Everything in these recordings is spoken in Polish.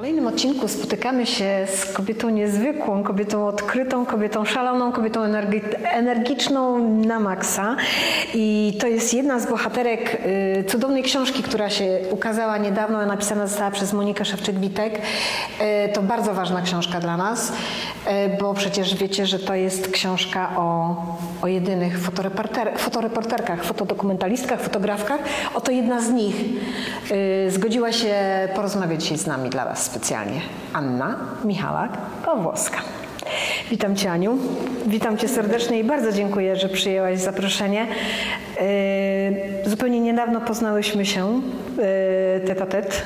kolejnym odcinku spotykamy się z kobietą niezwykłą, kobietą odkrytą, kobietą szaloną, kobietą energi energiczną na maksa. I to jest jedna z bohaterek y, cudownej książki, która się ukazała niedawno, napisana została przez Monikę Szewczyk-Witek. Y, to bardzo ważna książka dla nas, bo przecież wiecie, że to jest książka o, o jedynych fotoreporter fotoreporterkach, fotodokumentalistkach, fotografkach. Oto jedna z nich y, zgodziła się porozmawiać dzisiaj z nami dla Was specjalnie. Anna Michalak-Pawłowska. Witam Cię Aniu, witam Cię serdecznie i bardzo dziękuję, że przyjęłaś zaproszenie. Yy, zupełnie niedawno poznałyśmy się yy, tet a tet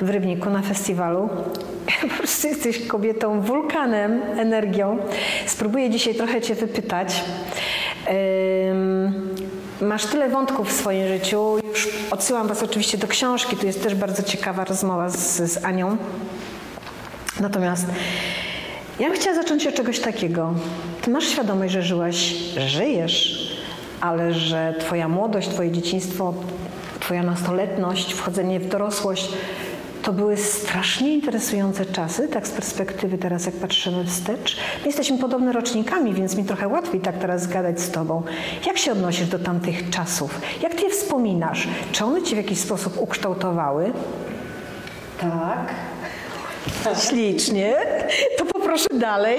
w Rybniku na festiwalu. Po prostu jesteś kobietą, wulkanem, energią. Spróbuję dzisiaj trochę Cię wypytać. Masz tyle wątków w swoim życiu. Już odsyłam Was oczywiście do książki. Tu jest też bardzo ciekawa rozmowa z, z Anią. Natomiast ja bym chciała zacząć od czegoś takiego. Ty masz świadomość, że żyłaś, że żyjesz, ale że Twoja młodość, Twoje dzieciństwo, Twoja nastoletność, wchodzenie w dorosłość to były strasznie interesujące czasy, tak z perspektywy teraz, jak patrzymy wstecz. My jesteśmy podobne rocznikami, więc mi trochę łatwiej tak teraz gadać z Tobą. Jak się odnosisz do tamtych czasów? Jak Ty je wspominasz? Czy one Cię w jakiś sposób ukształtowały? Tak. Ślicznie. To poproszę dalej.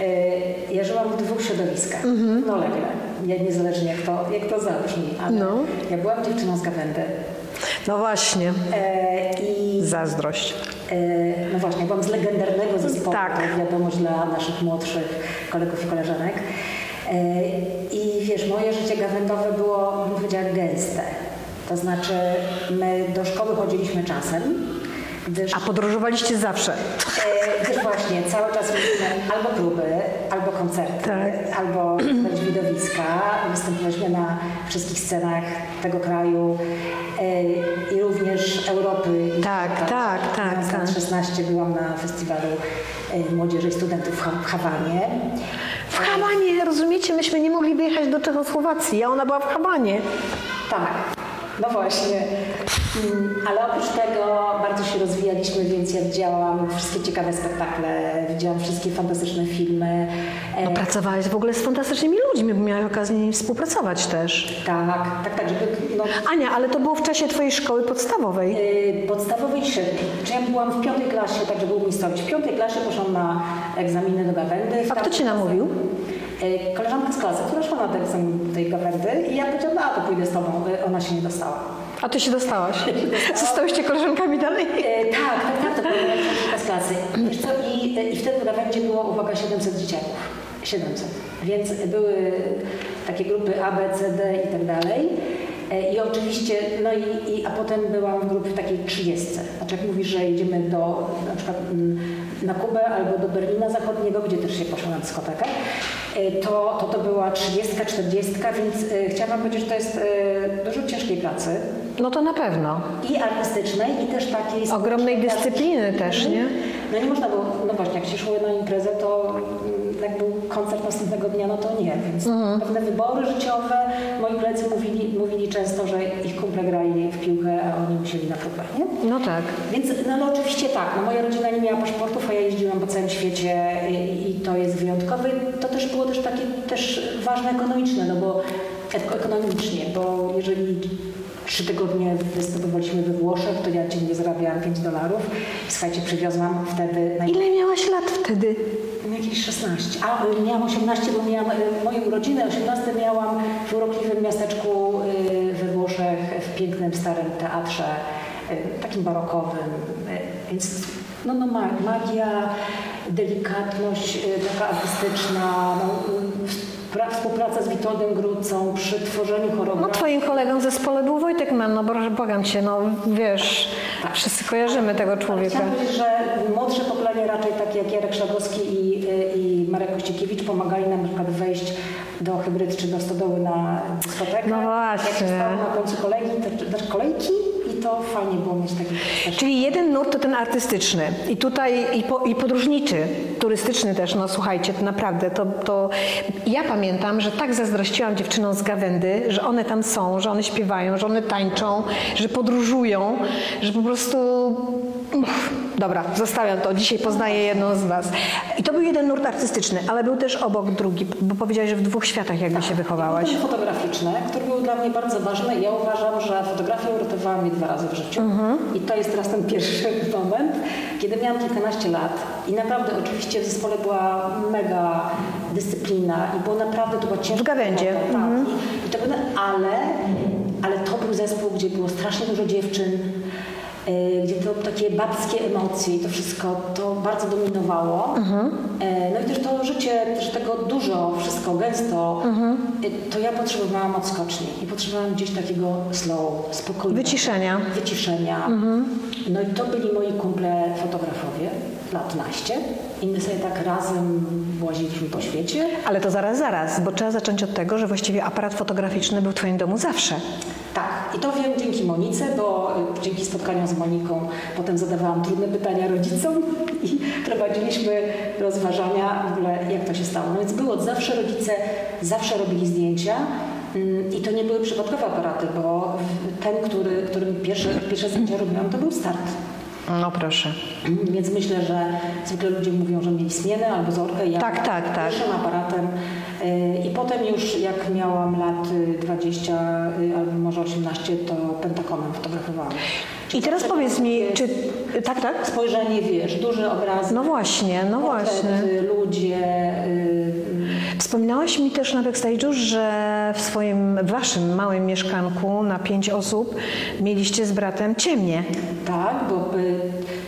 E, Ja żyłam w dwóch środowiskach, no legle, niezależnie jak to, jak to zabrzmi, ale No. ja byłam dziewczyną z gawędy No właśnie. e, i Zazdrość. e, no właśnie, byłam z legendarnego zespołu, Tak. tak. wiadomo, dla naszych młodszych kolegów i koleżanek. E, I wiesz, moje życie gawędowe było, bym powiedziała, gęste. To znaczy, my do szkoły chodziliśmy czasem, gdyż A podróżowaliście zawsze. E, Gdyż właśnie cały czas mieliśmy albo próby, albo koncerty, Tak. albo widowiska. Występowaliśmy na wszystkich scenach tego kraju e, i również Europy. Tak, tak, tak, W tak. 2016 byłam na festiwalu e, młodzieży i studentów w Ha- w Hawanie. W Habanie, rozumiecie? Myśmy nie mogli wyjechać do Czechosłowacji, a ona była w Habanie. Tak, no właśnie. Mm, Ale oprócz tego bardzo się rozwijaliśmy, więc ja widziałam wszystkie ciekawe spektakle, widziałam wszystkie fantastyczne filmy. E, No, pracowałaś w ogóle z fantastycznymi ludźmi, bo miałaś okazję z nimi współpracować też. Tak, tak, tak, żeby no, Ania, ale to było w czasie twojej szkoły podstawowej. yy, podstawowej średniej. Czy ja byłam w piątej klasie, tak żeby umiejscowić. W piątej klasie poszłam na egzaminy do gawędy. A kto cię namówił? Yy, koleżanka z klasy, która szła na ten egzamin tej gawędy i ja powiedziałam, a to pójdę z tobą. Yy, Ona się nie dostała. A ty się dostałaś. Zostałyście koleżankami dalej? Yy, tak, tak, tak, to była koleżanka z klasy. I, yy, i wtedy w gawędzie było, uwaga, 700 dzieciaków. 700. Więc były takie grupy A, B, C, D i tak dalej. E, I oczywiście, no i, i, a potem byłam w grupie takiej 30. Znaczy jak mówisz, że jedziemy do na przykład na Kubę albo do Berlina Zachodniego, gdzie też się poszło na dyskotekę, e, to, to to była 30, 40, więc e, chciałam wam powiedzieć, że to jest e, dużo ciężkiej pracy No to na pewno. i artystycznej i też takiej... Ogromnej dyscypliny też, nie? No nie można było, no właśnie, jak się szło na imprezę, to jak był koncert następnego dnia, no to nie, więc Mhm. pewne wybory życiowe, moi koledzy mówili, mówili często, że ich kumple grali w piłkę, a oni musieli na próbę, nie? No tak. Więc no, no oczywiście tak, no moja rodzina nie miała paszportów, a ja jeździłam po całym świecie i, i to jest wyjątkowe. To też było też takie też ważne ekonomiczne, no bo eko- ekonomicznie, bo jeżeli trzy tygodnie występowaliśmy we Włoszech, to ja dziennie zarabiałam 5 dolarów. Słuchajcie, przywiozłam wtedy na Ile miałaś lat wtedy? jakieś 16. A y, miałam 18, bo miałam y, moje urodziny. 18 miałam w urokliwym miasteczku y, we Włoszech, w pięknym, starym teatrze, takim barokowym. Więc no, no ma- magia, delikatność taka artystyczna, no, współpraca z Witoldem Grucą przy tworzeniu No choreografii. twoim kolegą w zespole był Wojtek Mann, no proszę, błagam cię, no wiesz, wszyscy kojarzymy tego człowieka. Chciałam powiedzieć, że młodsze pokolenie raczej takie jak Jarek Szlagowski i, i Marek Kościkiewicz pomagali nam na przykład wejść do hybryd czy do stodoły na dyskotekę. No właśnie. Jak się stało na końcu to, znaczy kolejki to fajnie było mieć Czyli jeden nurt to ten artystyczny. I tutaj i, po, i podróżniczy, turystyczny też, no słuchajcie, to naprawdę, to, to ja pamiętam, że tak zazdrościłam dziewczynom z Gawędy, że one tam są, że one śpiewają, że one tańczą, że podróżują, że po prostu dobra, zostawiam to. Dzisiaj poznaję jedną z Was. I to był jeden nurt artystyczny, ale był też obok drugi, bo powiedziałeś, że w dwóch światach jakby się wychowałaś. Potem fotograficzny, który był dla mnie bardzo ważny. Ja uważam, że fotografia uratowała mnie dwa razy w życiu. I to jest teraz ten pierwszy moment, kiedy miałam kilkanaście lat i naprawdę oczywiście w zespole była mega dyscyplina i było naprawdę, to była ciężka W gawędzie. robota, Tak. I, i to było, ale, ale to był zespół, gdzie było strasznie dużo dziewczyn, gdzie to takie babskie emocje i to wszystko to bardzo dominowało. E, No i też to życie, że tego dużo, wszystko gęsto, e, to ja potrzebowałam odskoczni i potrzebowałam gdzieś takiego slow, spokojnego. Wyciszenia. Wyciszenia. No i to byli moi kumple fotografowie, lat naście. I my sobie tak razem łaziliśmy po świecie. Ale to zaraz, zaraz, bo trzeba zacząć od tego, że właściwie aparat fotograficzny był w Twoim domu zawsze. Tak, i to wiem dzięki Monice, bo y, dzięki spotkaniom z Moniką potem zadawałam trudne pytania rodzicom i prowadziliśmy rozważania w ogóle, jak to się stało. No więc było zawsze rodzice, zawsze robili zdjęcia mm, i to nie były przypadkowe aparaty, bo ten, który, którym pierwsze, pierwsze zdjęcia robiłam, to był start. No proszę. Więc myślę, że zwykle ludzie mówią, że mieli smienę albo zorkę. Ja Tak, tak, tak. Pierwszym aparatem. y, I potem już jak miałam lat y, 20 y, albo może 18, to pentakonem fotografowałam. I teraz powiedz mi, czy... Tak, tak? Spojrzenie, wiesz, duży obraz. No właśnie, no właśnie. Ludzie. Y, Wspominałaś mi też na backstage'u, że w swoim, waszym małym mieszkanku na pięć osób mieliście z bratem ciemnie. Tak, bo y,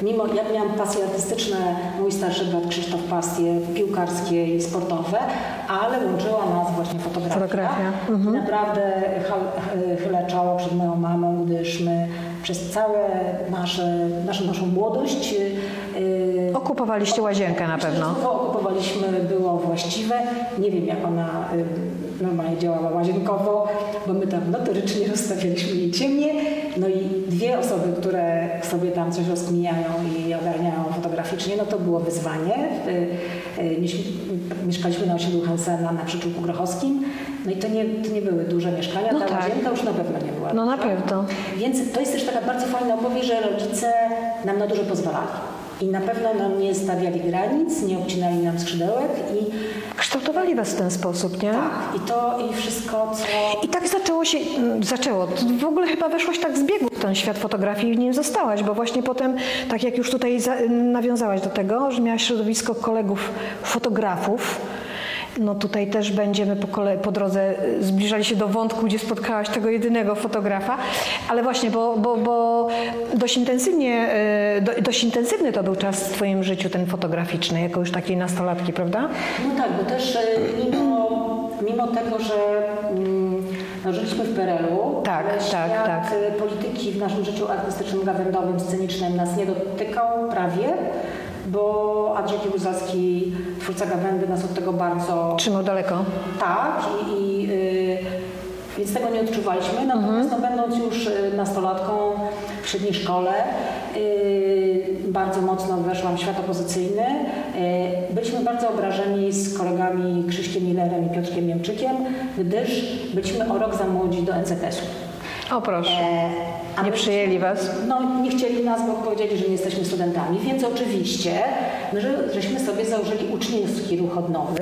mimo ja miałam pasje artystyczne, mój starszy brat Krzysztof pasje piłkarskie i sportowe, ale łączyła nas właśnie fotografia. Fotografia, I naprawdę chylę czoło przed moją mamą, gdyż my przez całe nasze, naszą, naszą młodość y, Okupowaliście łazienkę na pewno. Okupowaliśmy było właściwe. Nie wiem, jak ona y, normalnie działała łazienkowo, bo my tam notorycznie rozstawialiśmy jej ciemnie. No i dwie osoby, które sobie tam coś rozkminiają i ogarniają fotograficznie, no to było wyzwanie. Y, y, mies- Mieszkaliśmy na osiedlu Hansena na przyczółku grochowskim. No i to nie, to nie były duże mieszkania, No ta tak. łazienka już na pewno nie była No na pewno. Więc to jest też taka bardzo fajna opowieść, że rodzice nam na dużo pozwalali. I na pewno nam nie stawiali granic, nie obcinali nam skrzydełek i Kształtowali was w ten sposób, nie? tak, i to i wszystko, co... I tak zaczęło się, mm, zaczęło. W ogóle chyba weszłaś tak z biegu w ten świat fotografii i w nim zostałaś, bo właśnie potem, tak jak już tutaj za, nawiązałaś do tego, że miałaś środowisko kolegów fotografów, no tutaj też będziemy po, kole, po drodze y, zbliżali się do wątku, gdzie spotkałaś tego jedynego fotografa, ale właśnie, bo, bo, bo dość intensywnie, y, do, dość intensywny to był czas w twoim życiu ten fotograficzny, jako już takiej nastolatki, prawda? No tak, bo też mimo, mimo tego, że mm, no, żyliśmy w PRL-u, Tak, tak, tak. polityki w naszym życiu artystycznym, gawędowym, scenicznym nas nie dotykał prawie, bo Andrzej Kiełzalski, twórca gawędy, nas od tego bardzo Trzymał daleko. Tak, i, i y, więc tego nie odczuwaliśmy. Natomiast no, będąc już y, nastolatką w średniej szkole, y, bardzo mocno weszłam w świat opozycyjny. Byliśmy bardzo obrażeni z kolegami Krzyśkiem Millerem i Piotrkiem Niemczykiem, gdyż byliśmy o rok za młodzi do NZS-u. O proszę. E, Nie przyjęli was? No nie chcieli nas, bo powiedzieli, że nie jesteśmy studentami, więc oczywiście my że, żeśmy sobie założyli uczniowski ruch odnowy.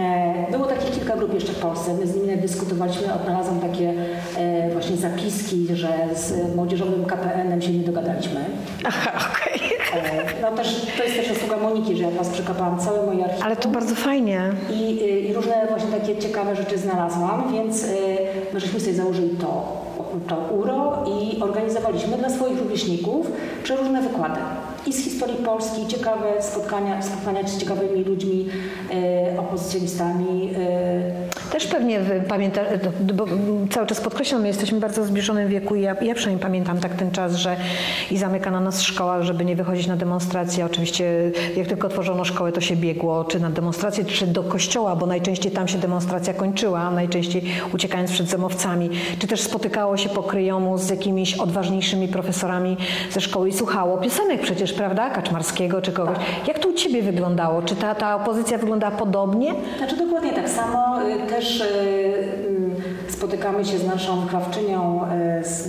E, Było takich kilka grup jeszcze w Polsce. My z nimi dyskutowaliśmy, odnalazłam takie e, właśnie zapiski, że z młodzieżowym KPN-em się nie dogadaliśmy. Aha, okej. E, No też, to jest też zasługa Moniki, że ja was przekapałam całe moje archiwum. Ale to bardzo fajnie. I, I różne właśnie takie ciekawe rzeczy znalazłam, więc y, my żeśmy sobie założyli to, to URO i organizowaliśmy dla swoich rówieśników przeróżne wykłady. I z historii Polski, ciekawe spotkania, spotkania z ciekawymi ludźmi, y, opozycjonistami. y, Też pewnie pamięta, bo cały czas podkreślam, my jesteśmy bardzo w zbliżonym wieku i ja, ja przynajmniej pamiętam tak ten czas, że i zamykana nas szkoła, żeby nie wychodzić na demonstracje. Oczywiście jak tylko otworzono szkołę, to się biegło czy na demonstrację, czy do kościoła, bo najczęściej tam się demonstracja kończyła, najczęściej uciekając przed zemowcami. Czy też spotykało się po kryjomu z jakimiś odważniejszymi profesorami ze szkoły i słuchało piosenek przecież, prawda? Kaczmarskiego czy kogoś. Jak to u Ciebie wyglądało? Czy ta, ta opozycja wyglądała podobnie? Znaczy dokładnie tak samo. y, Też y, mm, spotykamy się z naszą wychowawczynią e, z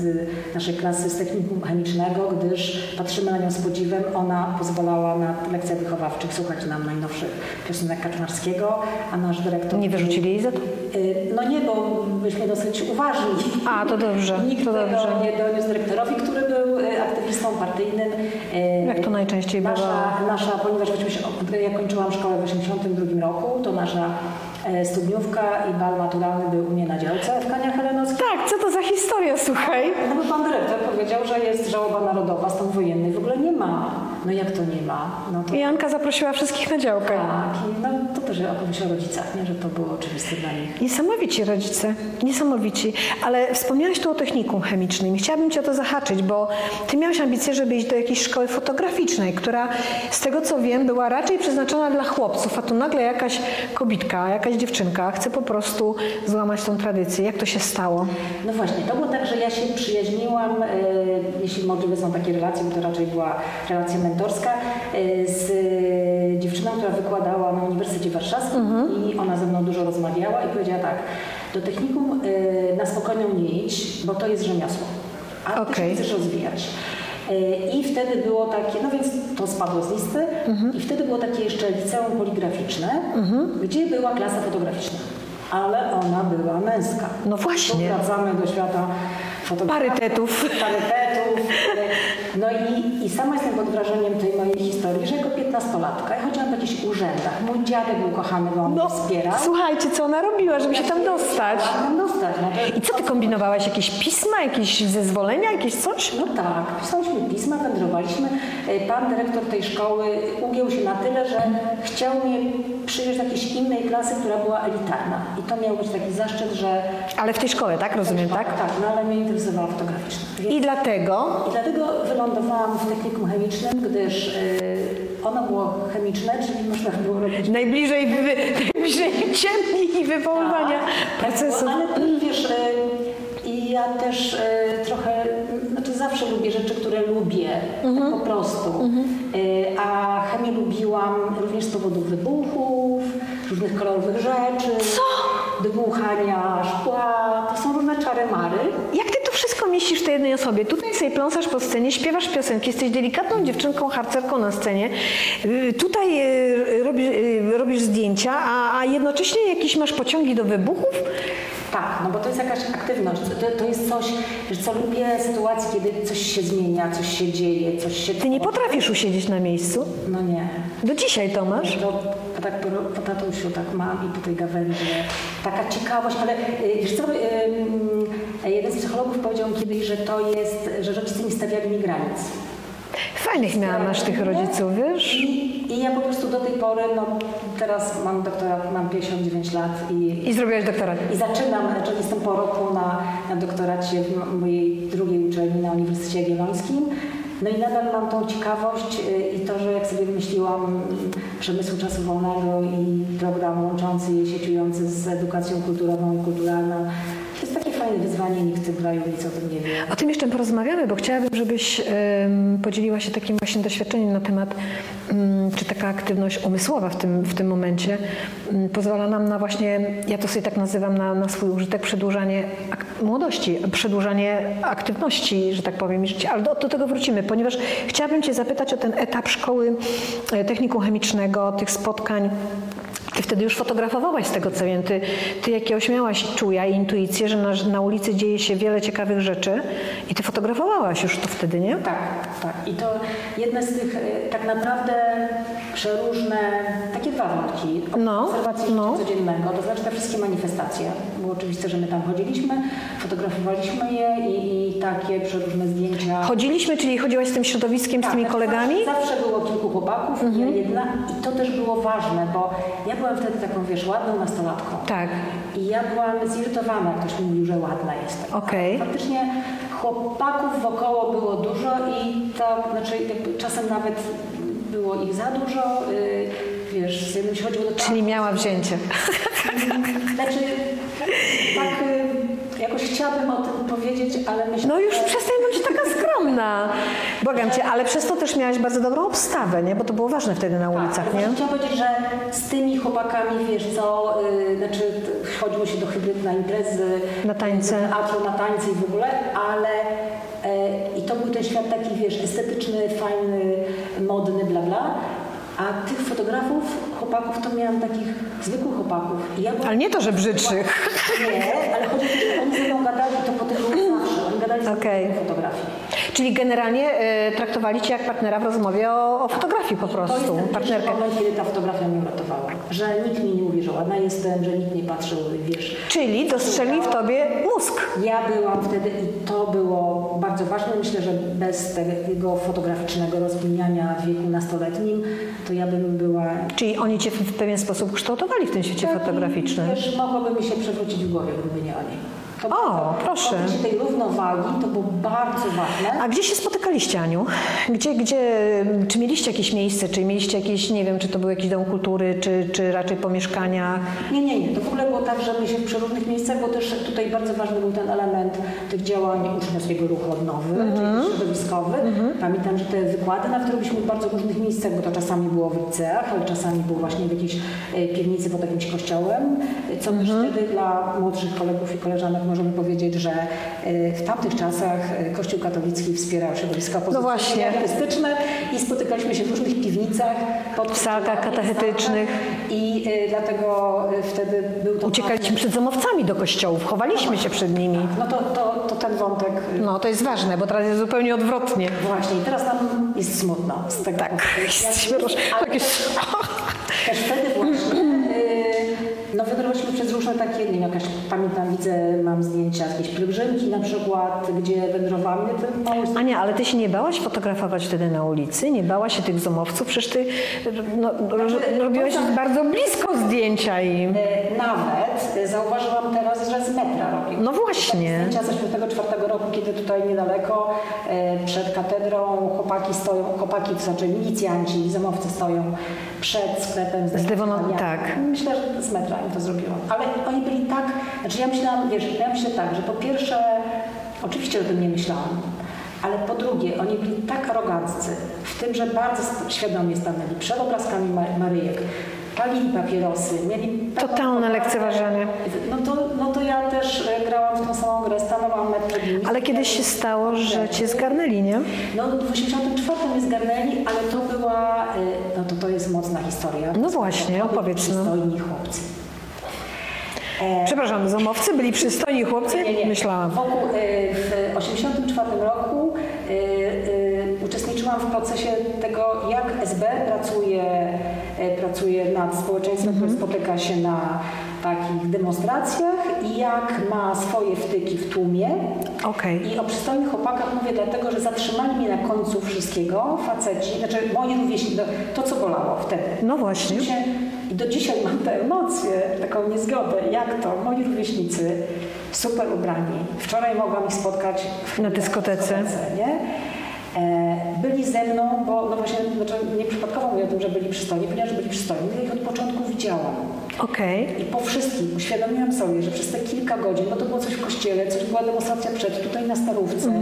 naszej klasy z technikum chemicznego, gdyż patrzymy na nią z podziwem. Ona pozwalała na lekcjach wychowawczych słuchać nam najnowszych piosenek Kaczmarskiego, a nasz dyrektor... Nie wyrzucili jej za to? E, No nie, bo byliśmy dosyć uważni. A, to dobrze, Nikt to tego dobrze. nie doniósł dyrektorowi, który był e, aktywistą partyjnym. E, Jak to najczęściej bywa. nasza, nasza, ponieważ oczywiście ja kończyłam szkołę w 1982 roku, to nasza e, studniówka i bal maturalny był u mnie na działce w Kaniach Helenowskich. Tak, co to za historia, słuchaj? No bo pan dyrektor powiedział, że jest żałoba narodowa, stan wojenny. W ogóle nie ma. No jak to nie ma? No to I Anka zaprosiła wszystkich na działkę. tak. I no, to też opowieść o rodzicach, nie? że to było oczywiste dla nich. Niesamowici rodzice, niesamowici. Ale wspomniałaś tu o technikum chemicznym i chciałabym Cię o to zahaczyć, bo Ty miałaś ambicje, żeby iść do jakiejś szkoły fotograficznej, która z tego co wiem była raczej przeznaczona dla chłopców, a tu nagle jakaś kobitka, jakaś dziewczynka chce po prostu złamać tą tradycję. Jak to się stało? No właśnie, to było tak, że ja się przyjaźniłam, e, jeśli możliwe są takie relacje, bo to raczej była relacja mentorska, e, z e, dziewczyną, która wykładała na Uniwersytecie Warszawskim i ona ze mną dużo rozmawiała i powiedziała tak, do technikum e, na spokojną nie idź, bo to jest rzemiosło, a ty Okej. się chcesz rozwijać. I wtedy było takie, no więc to spadło z listy i wtedy było takie jeszcze liceum poligraficzne, gdzie była klasa fotograficzna, ale ona była męska. No właśnie. Tu wracamy do świata fotografii. Parytetów. Parytetów. No i, i sama jestem pod wrażeniem tej mojej historii, że jako 15-latka ja chodziłam w jakichś urzędach. Mój dziadek był kochany, bo on No, wspierał. słuchajcie, co ona robiła, żeby się tam dostać? Chciałam dostać. No, I co Ty kombinowałaś? Jakieś pisma, jakieś zezwolenia, jakieś coś? No tak, pisaliśmy pisma, wędrowaliśmy. E, Pan dyrektor tej szkoły ugiął się na tyle, że chciał mnie przyjąć do jakiejś innej klasy, która była elitarna. I to miał być taki zaszczyt, że... Ale w tej szkole, tak? Rozumiem, tak? Tak, no ale mnie interesowała fotograficzna. Więc I dlatego I dlatego wylądowałam w technikum chemicznym, gdyż y, ono było chemiczne, czyli można było robić najbliżej, wy, najbliżej ciemni i wywoływania Tak, procesu. bo- Ale wiesz, y, i ja też y, trochę, znaczy zawsze lubię rzeczy, które lubię, tak po prostu. Y, a chemię lubiłam również z powodu wybuchów, różnych kolorowych rzeczy. Co? Dmuchania szkła, to są różne czary-mary. Jak ty mieścisz w tej jednej osobie? Tutaj sobie pląsasz po scenie, śpiewasz piosenki, jesteś delikatną dziewczynką, harcerką na scenie. Y, Tutaj y, robisz, y, robisz zdjęcia, a, a jednocześnie jakieś masz pociągi do wybuchów? Tak, no bo to jest jakaś aktywność. To, to jest coś, że co lubię sytuacji, kiedy coś się zmienia, coś się dzieje, coś się... Ty nie potrafisz usiedzieć na miejscu. No nie. Do dzisiaj to masz. To, to tak po, po tatusiu tak mam i po tej gawędzie. Taka ciekawość, ale wiesz co, jeden z psychologów powiedział kiedyś, że to jest, że rodzice nie stawiali mi granic. Fajnych miałam masz tych rodziców, wiesz? I, I ja po prostu do tej pory, no teraz mam doktorat, mam 59 lat i, I zrobiłaś doktorat. i zaczynam, czyli jestem po roku na, na doktoracie w mojej drugiej uczelni na Uniwersytecie Jagiellońskim. No i nadal mam tą ciekawość y, i to, że jak sobie wymyśliłam mm, przemysłu czasu wolnego i program łączący i sieciujący z edukacją kulturową i kulturalną, nikt w tym kraju nic o tym nie wie. O tym jeszcze porozmawiamy, bo chciałabym, żebyś podzieliła się takim właśnie doświadczeniem na temat, mm, czy taka aktywność umysłowa w tym, w tym momencie mm, pozwala nam na właśnie, ja to sobie tak nazywam, na, na swój użytek, przedłużanie młodości, przedłużanie aktywności, że tak powiem. Ale do, do tego wrócimy, ponieważ chciałabym Cię zapytać o ten etap szkoły e, technikum chemicznego, tych spotkań. Ty wtedy już fotografowałaś z tego co wiem. Ty, ty jakiegoś miałaś czuja i intuicję, że na, na ulicy dzieje się wiele ciekawych rzeczy i ty fotografowałaś już to wtedy, nie? Tak, tak. I to jedne z tych e, tak naprawdę przeróżne, takie dwa wątki No, obserwacji no. codziennego, to znaczy te wszystkie manifestacje. Było oczywiste, że my tam chodziliśmy, fotografowaliśmy je i, i takie przeróżne zdjęcia. Chodziliśmy, czyli chodziłaś z tym środowiskiem, z Tak, tymi znaczy kolegami? Mhm. Zawsze, zawsze było kilku chłopaków, ja jedna i to też było ważne, bo ja byłam wtedy taką, wiesz, ładną nastolatką. Tak. I ja byłam zirytowana, jak ktoś mi mówił, że ładna jestem. Okej. Faktycznie chłopaków wokoło było dużo i to, znaczy czasem nawet było ich za dużo, y, wiesz, z jednym się chodziło do Czyli miała wzięcie. Znaczy, tak y, jakoś chciałabym o tym powiedzieć, ale myślę, No już że- przestań taka skromna. Błagam cię, ale przez to też miałaś bardzo dobrą obstawę, nie? Bo to było ważne wtedy na ulicach, tak, nie? Chciałam powiedzieć, że z tymi chłopakami, wiesz co, yy, znaczy chodziło się do hybryd na imprezy, Na tańce. do teatru, na tańce i w ogóle, ale e, i to był ten świat taki, wiesz, estetyczny, fajny, modny, bla bla. A tych fotografów, chłopaków, to miałam takich zwykłych chłopaków. I ja Ale nie to, że brzydszych. Nie, ale chodzi o to, że oni ze mną gadali, to po Okej. fotografii. Czyli generalnie e, traktowali cię jak partnera w rozmowie o, o fotografii po To jest prostu, ten partnerkę. pierwszy moment, kiedy ta fotografia mnie uratowała. Że nikt mi nie mówi, że ładna jestem, że nikt nie patrzył, wiesz. Czyli dostrzegli w tobie mózg. Ja byłam wtedy i to było bardzo ważne. Myślę, że bez tego fotograficznego rozwiniania w wieku nastoletnim, to ja bym była... Czyli oni cię w, w pewien sposób kształtowali w tym świecie fotograficznym. Wiesz, mogłoby mi się przewrócić w głowie, gdyby nie oni. O, proszę. Poczucie tej równowagi to było bardzo ważne. A gdzie się spotykaliście, Aniu? Gdzie, gdzie, czy mieliście jakieś miejsce, czy mieliście jakieś, nie wiem, czy to był jakiś dom kultury, czy, czy raczej po mieszkaniach? Nie, nie, nie. To w ogóle było tak, że my się przy różnych miejscach, bo też tutaj bardzo ważny był ten element tych działań uczniowskiego ruchu odnowy, czyli środowiskowy. Pamiętam, że te wykłady nawet robiliśmy w bardzo różnych miejscach, bo to czasami było w liceach, ale czasami było właśnie w jakiejś e, piwnicy pod jakimś kościołem, co też wtedy dla młodszych kolegów i koleżanek możemy powiedzieć, że e, w tamtych czasach e, Kościół katolicki wspierał środowiska opozycyjne właśnie. artystyczne i spotykaliśmy się w różnych piwnicach, pod salkach katechetycznych. I y, dlatego y, wtedy był to. Uciekaliśmy przed zamowcami do kościołów, chowaliśmy się przed nimi. No to, to, to ten wątek. y, No, to jest ważne, bo teraz jest zupełnie odwrotnie. Właśnie, i teraz nam jest smutno z tego. Tak, jesteśmy jakieś... też wtedy różne takie, nie wiem, jakaś, pamiętam, widzę, mam zdjęcia z jakiejś pielgrzymki na przykład, gdzie wędrowałam. Ten Ania, ale ty się nie bałaś fotografować wtedy na ulicy? Nie bałaś się tych zomowców? Przecież ty no, ro, robiłaś bardzo blisko zdjęcia im. Y, Nawet zauważyłam teraz, że z metra robię. No właśnie. Zdjęcia ze 4 roku, kiedy tutaj niedaleko e, przed katedrą chłopaki stoją, chłopaki, to znaczy milicjanci, zamowcy stoją przed sklepem z, deklaracjami. tak. Myślę, że z metra im to zrobiłam. Ale oni byli tak, znaczy ja myślałam, wiesz, ja myślę tak, że po pierwsze, oczywiście o tym nie myślałam, ale po drugie, oni byli tak aroganccy w tym, że bardzo świadomie stanęli przed obrazkami Ma- Maryjek, palili papierosy, mieli Totalne lekceważenie. No to, no to ja też e, grałam w tą samą grę, przed nimi. Ale kiedyś się stało, że cię zgarnęli, nie? No w 84 mnie zgarnęli, ale to była, e, no to to jest mocna historia. No właśnie, opowiedz, no. Przystojni chłopcy. E, Przepraszam, zomowcy byli przystojni chłopcy? nie, nie. Myślałam. Wokół, w 84 roku uczestniczyłam w procesie tego, jak SB pracuje, pracuje nad społeczeństwem, które spotyka się na takich demonstracjach i jak ma swoje wtyki w tłumie. Okej. I o przystojnych chłopakach mówię dlatego, że zatrzymali mnie na końcu wszystkiego faceci, znaczy moi rówieśnicy, to, co bolało wtedy. No właśnie. I do dzisiaj mam tę emocję, taką niezgodę. Jak to? Moi rówieśnicy, super ubrani. Wczoraj mogłam ich spotkać w, Na dyskotece. nie? E, byli ze mną, bo no właśnie, znaczy nie przypadkowo mówię o tym, że byli przystojni, ponieważ byli przystojni, ja ich od początku widziałam. Okej. I po wszystkim uświadomiłam sobie, że przez te kilka godzin, bo to było coś w kościele, coś była demonstracja przed, tutaj na Starówce,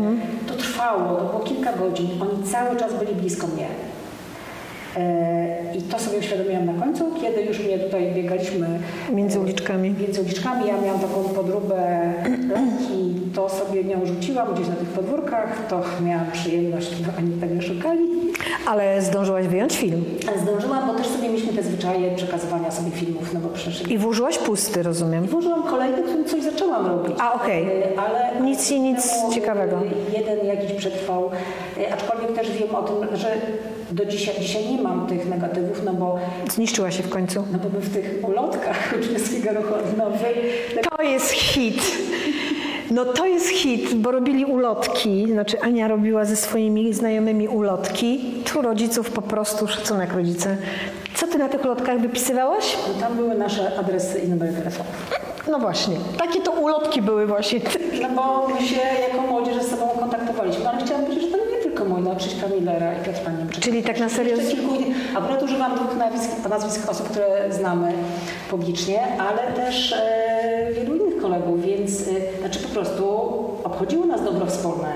to trwało, to było kilka godzin, oni cały czas byli blisko mnie. E, to sobie uświadomiłam na końcu, kiedy już mnie tutaj biegaliśmy Między uliczkami. między uliczkami. Ja miałam taką podróbę leki, to sobie nią rzuciłam gdzieś na tych podwórkach, to miałam przyjemność, bo oni tego szukali. Ale zdążyłaś wyjąć film. Zdążyłam, bo też sobie mieliśmy te zwyczaje przekazywania sobie filmów, no bo przecież I włożyłaś pusty, rozumiem. Włożyłam kolejny, którym coś zaczęłam robić. A, okej. Y, Ale Nic i nic temu, ciekawego. Jeden jakiś przetrwał, aczkolwiek też wiem o tym, że do dzisiaj, dzisiaj nie mam tych negatywów, no bo, Zniszczyła się w końcu. no bo my w tych ulotkach uczniowskiego ruchu odnowy To jest hit. No to jest hit, bo robili ulotki, znaczy Ania robiła ze swoimi znajomymi ulotki. Tu rodziców po prostu, szacunek rodzice. Co ty na tych ulotkach wypisywałaś? tam były nasze adresy i numery telefonów. No właśnie, takie to ulotki były właśnie. No bo my się jako młodzież ze sobą kontaktowaliśmy, ale chciałam Krzyśka Millera i. Czyli tak na serio... Jeszcze kilku. Akurat używam dwóch nazwisk, nazwisk osób, które znamy publicznie, ale też e, wielu innych kolegów, więc e, znaczy po prostu obchodziło nas dobro wspólne.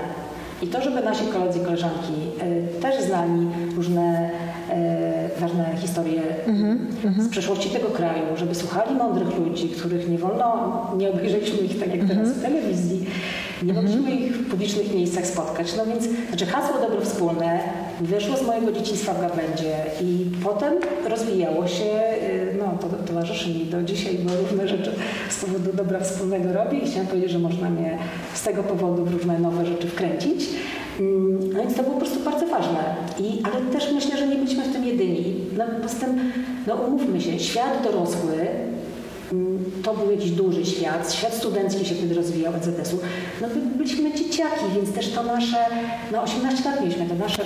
I to, żeby nasi koledzy i koleżanki y, też znali różne y, ważne historie z przeszłości tego kraju, żeby słuchali mądrych ludzi, których nie wolno, nie obejrzeliśmy ich tak jak teraz w telewizji, nie mogliśmy ich w publicznych miejscach spotkać. No więc, znaczy hasło dobro wspólne wyszło z mojego dzieciństwa w Gawędzie i potem rozwijało się, y, no to towarzyszy mi do dzisiaj, bo różne rzeczy z powodu dobra wspólnego robię i chciałam powiedzieć, że można mnie z tego powodu w różne nowe rzeczy wkręcić. Mm, No więc to było po prostu bardzo ważne. I, ale też myślę, że nie byliśmy w tym jedyni. No, poza tym, no umówmy się, świat dorosły To był jakiś duży świat, świat studencki się wtedy rozwijał EZS-u. No by, byliśmy dzieciaki, więc też to nasze, no 18 lat mieliśmy, to nasze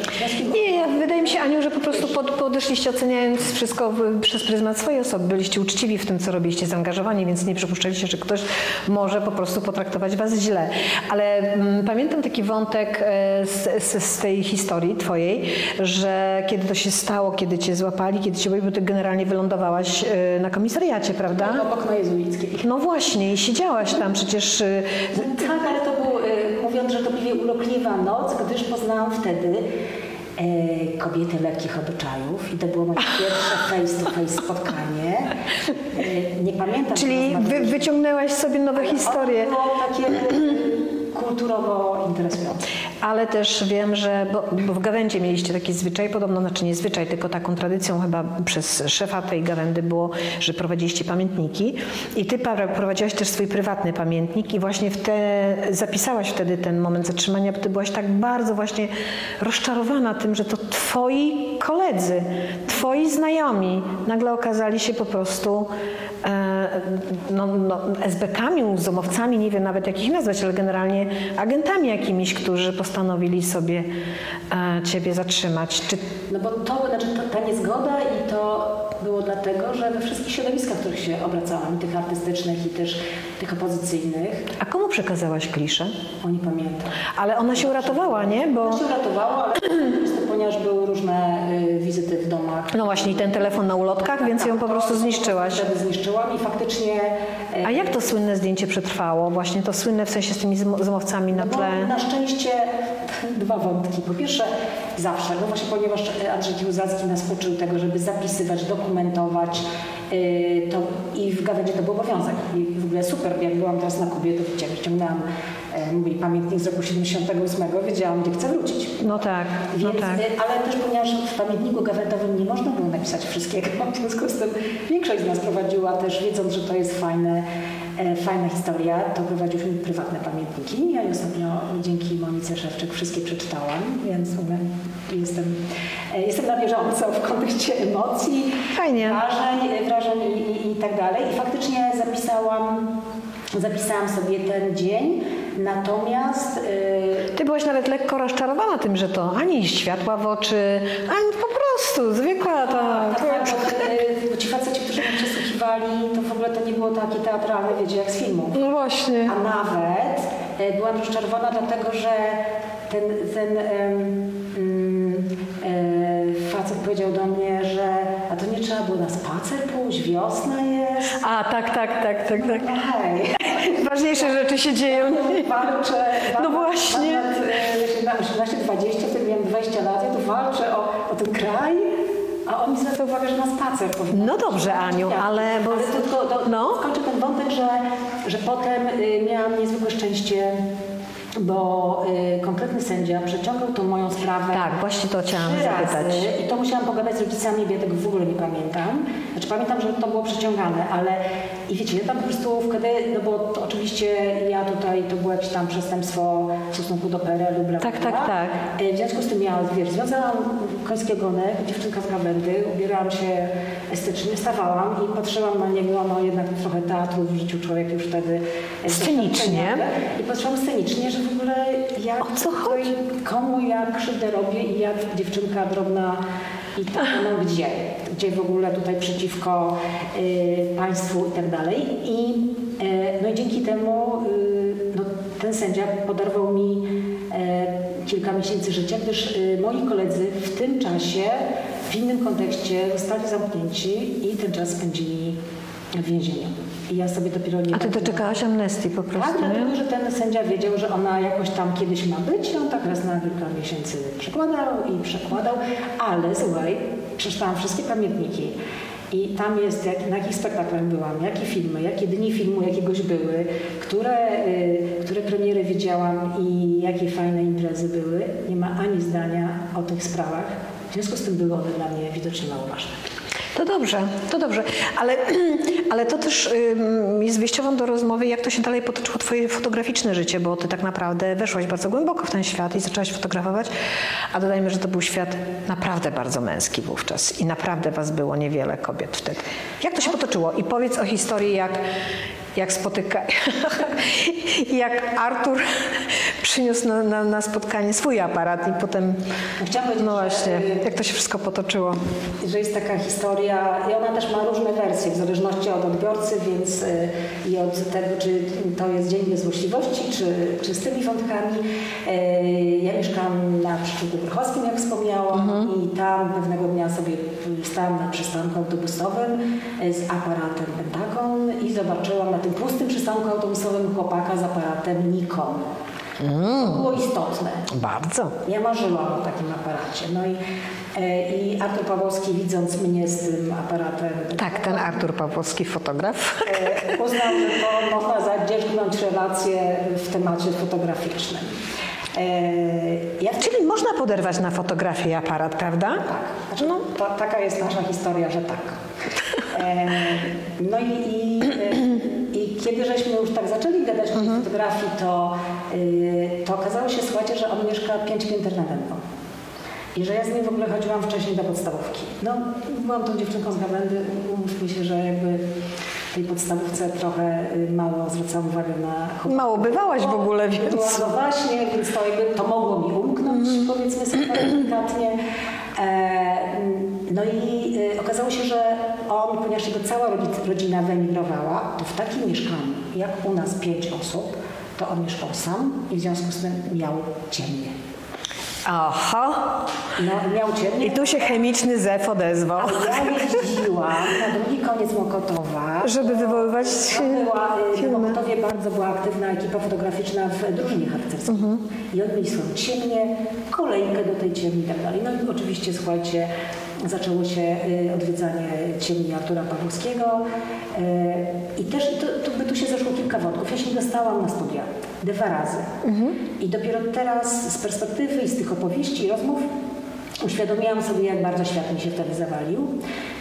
Nie, ja, wydaje mi się, Aniu, że po prostu pod, podeszliście oceniając wszystko przez pryzmat swojej osoby. Byliście uczciwi w tym, co robiliście, zaangażowani, więc nie przypuszczaliście, że ktoś może po prostu potraktować was źle. Ale mm, pamiętam taki wątek e, z, z, z tej historii twojej, że kiedy to się stało, kiedy cię złapali, kiedy cię, bo ty generalnie wylądowałaś e, na komisariacie, prawda? Obok na Jezuickiej. No właśnie, i siedziałaś tam przecież. e, Tak, ale to był, y, mówiąc żartobliwie, urokliwa noc, gdyż poznałam wtedy e, kobiety lekkich obyczajów i to było moje pierwsze face to face spotkanie. Nie pamiętam. Czyli czy wy, wyciągnęłaś sobie nowe historie. Było takie y, kulturowo interesujące. Ale też wiem, że bo, bo w Gawędzie mieliście taki zwyczaj, podobno, znaczy nie zwyczaj, tylko taką tradycją chyba przez szefa tej Gawędy było, że prowadziliście pamiętniki i ty prowadziłaś też swój prywatny pamiętnik i właśnie w te, zapisałaś wtedy ten moment zatrzymania, bo ty byłaś tak bardzo właśnie rozczarowana tym, że to twoi koledzy, twoi znajomi nagle okazali się po prostu no, no, SB-kami, uzomowcami, nie wiem nawet jak ich nazwać, ale generalnie agentami jakimiś, którzy postanowili sobie e, ciebie zatrzymać. Czy No bo to, znaczy ta niezgoda i to było dlatego, że we wszystkich środowiskach, w których się obracałam, tych artystycznych i też tych opozycyjnych, A komu przekazałaś kliszę? oni pamiętam. Ale ona się uratowała, nie? Bo To się uratowało, ale ponieważ były różne y, wizyty w domach. no właśnie i ten telefon na ulotkach, więc ją po prostu zniszczyłaś. Wtedy zniszczyłam i faktycznie y, A jak to słynne zdjęcie przetrwało? Właśnie to słynne w sensie z tymi zmo- zmowcami na No, tle. na szczęście dwa wątki. Po pierwsze, zawsze, no właśnie ponieważ Andrzej Kiłzacki nas uczył tego, żeby zapisywać, dokumentować, yy, to i w Gawędzie to był obowiązek. I w ogóle super, jak byłam teraz na Kubie, to wiecie, wyciągnęłam e, mój pamiętnik z roku 78, wiedziałam, gdzie chcę wrócić. No tak, no Więc, tak. y, Ale też ponieważ w pamiętniku gawędowym nie można było napisać wszystkiego, w związku z tym większość z nas prowadziła też, wiedząc, że to jest fajne, e, fajna historia, to prowadziłyśmy prywatne pamiętniki. Ja je ostatnio dzięki Monice Szewczyk wszystkie przeczytałam, więc jestem, e, jestem na bieżąco w kontekście emocji, Fajnie. wrażeń, wrażeń i, i, i tak dalej. I faktycznie zapisałam, zapisałam sobie ten dzień, natomiast... y, Ty byłaś nawet lekko rozczarowana tym, że to ani światła w oczy, ani po prostu zwykła ta... Tak, tak, y, ci faceci, którzy mnie to w ogóle to nie było takie teatralne, wiecie, jak z filmu. No właśnie. A nawet e, byłam rozczarowana dlatego, że ten, ten em, mm, e, facet powiedział do mnie, że a to nie trzeba było na spacer pójść, wiosna jest. A, tak, tak, tak, tak, tak. No hej, Ważniejsze rzeczy się dzieją. walczę. No właśnie. Mam lat, e, na 18-20, wtedy miałem 20 lat, ja tu walczę o, o ten kraj, zwraca uwagę, że na spacer powinna No dobrze, Aniu, ale bo... ale tylko do, No. skończę ten wątek, że, że potem y, miałam niezwykłe szczęście, bo y, konkretny sędzia przeciągał tą moją sprawę. Tak, właśnie to chciałam zapytać. Razy, I to musiałam pogadać z rodzicami, bo ja tego w ogóle nie pamiętam. Znaczy pamiętam, że to było przeciągane, ale i wiecie, ja tam po prostu wtedy, no bo to oczywiście ja tutaj, to było jakieś tam przestępstwo w stosunku do PRL-u, bla, Tak, bla. tak, tak. E, W związku z tym ja, wiesz, związałam koński ogonek, dziewczynka z Gawędy, ubierałam się estetycznie, stawałam i patrzyłam na niego, no jednak trochę teatru w życiu człowiek już wtedy... e, Scenicznie. I patrzyłam scenicznie, że w ogóle jak O co tutaj, komu ja krzywdę robię i jak dziewczynka drobna i tak, no gdzie, gdzie w ogóle tutaj przeciwko y, państwu i tak dalej. I, y, no i dzięki temu y, no, ten sędzia podarował mi e, kilka miesięcy życia, gdyż y, moi koledzy w tym czasie, w innym kontekście zostali zamknięci i ten czas spędzili w więzieniu. I ja sobie dopiero nie A ty doczekałaś amnestii po Tak, prostu, dlatego, nie? że ten sędzia wiedział, że ona jakoś tam kiedyś ma być i on tak raz na kilka miesięcy przekładał i przekładał, ale słuchaj, przeczytałam wszystkie pamiętniki i tam jest, jak, na jakich spektaklach byłam, jakie filmy, jakie dni filmu jakiegoś były, które, y, które premiery widziałam i jakie fajne imprezy były. Nie ma ani zdania o tych sprawach. W związku z tym były one dla mnie widocznie mało ważne. To dobrze, to dobrze, ale, ale to też jest wyjściową do rozmowy, jak to się dalej potoczyło twoje fotograficzne życie, bo ty tak naprawdę weszłaś bardzo głęboko w ten świat i zaczęłaś fotografować, a dodajmy, że to był świat naprawdę bardzo męski wówczas i naprawdę was było niewiele kobiet wtedy. Jak to się potoczyło? I powiedz o historii, jak, jak spotyka, jak Artur przyniósł na, na, na spotkanie swój aparat i potem, Chciałam powiedzieć, no właśnie, że, jak to się wszystko potoczyło. że jest taka historia i ona też ma różne wersje w zależności od odbiorcy, więc y, i od tego, czy to jest Dzień Niezłośliwości, czy, czy z tymi wątkami. Y, Ja mieszkam na Przyczółku Wrochowskim, jak wspomniałam, i tam pewnego dnia sobie stałam na przystanku autobusowym y, z aparatem Pentagon i zobaczyłam na tym pustym przystanku autobusowym chłopaka z aparatem Nikon. To było istotne. Bardzo. Ja marzyłam o takim aparacie. No i, e, i Artur Pawłowski widząc mnie z tym aparatem Tak, ten Artur Pawłowski, fotograf. e, uznał, że to można zadzierżnąć relacje w temacie fotograficznym. E, Ja Czyli można poderwać na fotografię aparat, prawda? tak. Znaczy, no, ta, taka jest nasza historia, że tak. No i, i kiedy żeśmy już tak zaczęli gadać o tej fotografii, to, y, to okazało się, słuchajcie, że on mieszka pięć pięter nade mną. I że ja z nim w ogóle chodziłam wcześniej do podstawówki. No, byłam tą dziewczynką z Gawędy, umówmy się, że jakby w tej podstawówce trochę y, mało zwracałam uwagę na chłopaków. Mało bywałaś w ogóle, więc... No właśnie, więc to, jakby, to mogło mi umknąć, powiedzmy sobie delikatnie. E, no i e, okazało się, że on, ponieważ jego cała rodzi- rodzina wyemigrowała, to w takim mieszkaniu, jak u nas pięć osób, to on mieszkał sam i w związku z tym miał ciemnie. Aha. No, miał ciemnie. I tu się chemiczny zew odezwał. Ja jeździłam na drugi koniec Mokotowa. Żeby wywoływać Tam była, y, w filmy. Mokotowie bardzo była aktywna ekipa fotograficzna w drużynie harcerskiej. I oni mieli swoją ciemnię, kolejkę do tej ciemni i tak dalej. No i oczywiście, słuchajcie, zaczęło się y, odwiedzanie ciemni Artura Pawłowskiego. Y, I też to, to, by tu się zeszło kilka wątków. Ja się dostałam na studia dwa razy. I dopiero teraz z perspektywy i z tych opowieści i rozmów uświadomiłam sobie, jak bardzo świat mi się wtedy zawalił,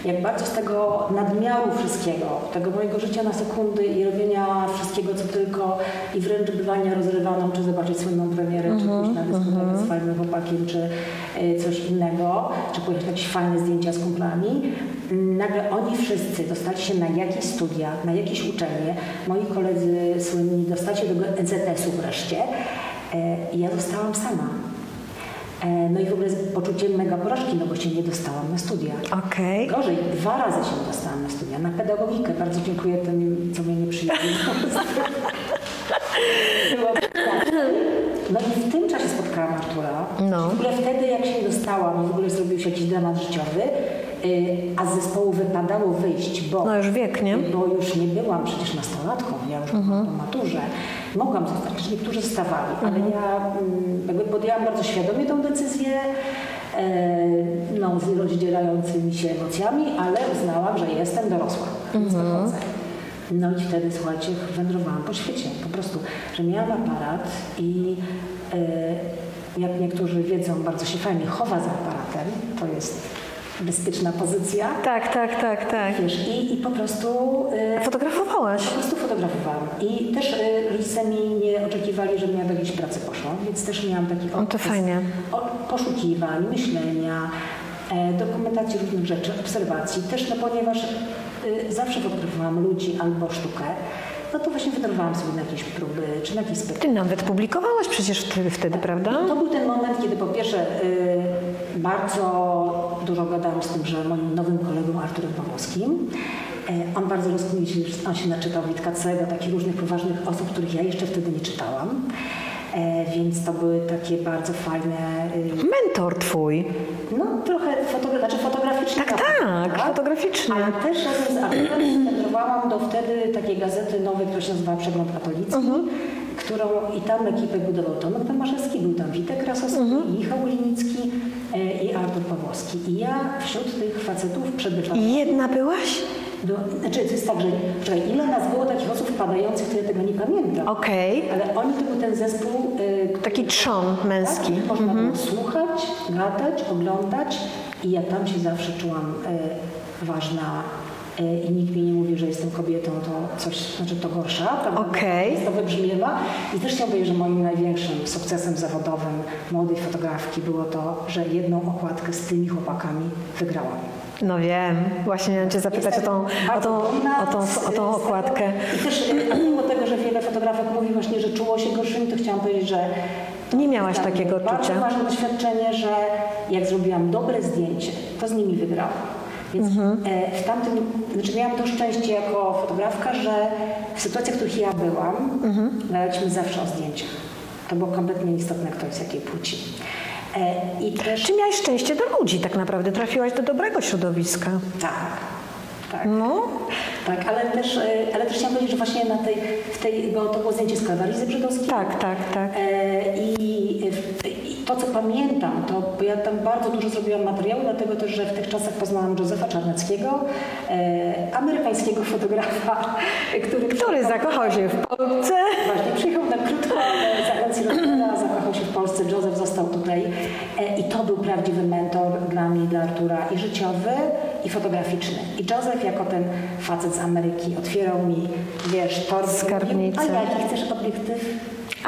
jak bardzo z tego nadmiaru wszystkiego, tego mojego życia na sekundy i robienia wszystkiego, co tylko i wręcz bywania rozrywaną, czy zobaczyć słynną premierę, czy pójść na dyskotekę z fajnym chłopakiem, czy y, coś innego, czy pojechać na jakieś fajne zdjęcia z kumplami. Nagle oni wszyscy dostali się na jakieś studia, na jakieś uczelnie. Moi koledzy słynni dostali się do NZS-u wreszcie. E, I ja zostałam sama. E, No i w ogóle z poczuciem mega porażki, no bo się nie dostałam na studia. Okej. Gorzej, dwa razy się nie dostałam na studia, na pedagogikę. Bardzo dziękuję tym, co mnie nie przyjęli. Było tak. No i w tym czasie spotkałam Artura. No. W ogóle wtedy, jak się dostałam, w ogóle zrobił się jakiś dramat życiowy, y, a z zespołu wypadało wyjść, bo No już wiek, nie? bo już nie byłam przecież nastolatką, ja już byłam po maturze. Mogłam zostać, przecież niektórzy zostawali, ale ja mm, jakby podjęłam bardzo świadomie tą decyzję, e, no, z rozdzielającymi się emocjami, ale uznałam, że jestem dorosła, wychodzę. No i wtedy, słuchajcie, wędrowałam po świecie, po prostu, że miałam aparat i e, jak niektórzy wiedzą, bardzo się fajnie chowa za aparatem, to jest bezpieczna pozycja. Tak, tak, tak, tak. Wiesz, i, i po prostu y, Fotografowałaś. po prostu fotografowałam. I też y, rodzice mi nie oczekiwali, żebym ja do jakiejś pracy poszła, więc też miałam taki No to okres fajnie. poszukiwań, myślenia, e, dokumentacji różnych rzeczy, obserwacji. Też no, ponieważ zawsze fotografowałam ludzi albo sztukę, no to właśnie wędrowałam sobie na jakieś próby, czy na jakieś spektakle. Ty nawet publikowałaś przecież wtedy, wtedy prawda? To był ten moment, kiedy po pierwsze y, bardzo dużo gadałam z tym, że moim nowym kolegą Arturem Pawłowskim. E, on bardzo rozkminił się, on się naczytał Witkacego, takich różnych poważnych osób, których ja jeszcze wtedy nie czytałam. E, więc to były takie bardzo fajne, y, Mentor twój. no trochę fotogra- znaczy fotograficznie. Tak, tak, fotograficznie. Ale też razem z Arturem wędrowałam do wtedy takiej gazety nowej, która się nazywała Przegląd Katolicki, Mhm. którą i tam ekipę budował Tomek Tomaszewski, był tam Witek Krasowski, Mhm. i Michał Ulinicki e, i Artur Pawłowski. I ja wśród tych facetów przebywałam. Jedna byłaś? Do, znaczy, to jest tak, że czekaj, ile nas było takich osób wpadających, ja tego nie pamiętam. Okej. Ale oni to był ten zespół, y, Taki trzon męski. tak, można było słuchać, gadać, oglądać i ja tam się zawsze czułam y, ważna y, i nikt mi nie mówi, że jestem kobietą, to coś, znaczy to gorsza, prawda? Okej. To wybrzmiewa. I też chciałam powiedzieć, że moim największym sukcesem zawodowym młodej fotografki było to, że jedną okładkę z tymi chłopakami wygrałam. No wiem, właśnie miałam cię zapytać o tą, o tą, o tą, o tą okładkę. I też y, mimo tego, że wiele fotografek mówi właśnie, że czuło się gorszymi, to chciałam powiedzieć, że Nie miałaś tak, takiego bardzo odczucia. ważne doświadczenie, że jak zrobiłam dobre zdjęcie, to z nimi wygrałam. Więc Mhm. e, w tamtym, znaczy miałam to szczęście jako fotografka, że w sytuacjach, w których ja byłam, Mhm. zawsze o zdjęciach. To było kompletnie nieistotne, kto jest jakiej płci. E, I też Czy miałeś szczęście do ludzi tak naprawdę? Trafiłaś do dobrego środowiska. tak, tak. No, Tak, ale też, e, ale też chciałam powiedzieć, że właśnie na tej, w tej, bo to było zdjęcie z Kalwarii Zebrzydowskiej. tak, tak, tak. E, I, I to, co pamiętam, to bo ja tam bardzo dużo zrobiłam materiału, dlatego też, że w tych czasach poznałam Józefa Czarneckiego, amerykańskiego fotografa, który... Który zakochał się w Polsce. Właśnie, przyjechał na krótko e, z agencji Polsce, Józef został tutaj e, i to był prawdziwy mentor dla mnie, dla Artura i życiowy, i fotograficzny. I Józef jako ten facet z Ameryki otwierał mi, wiesz. Skarbnicę. A jaki chcesz obiektyw?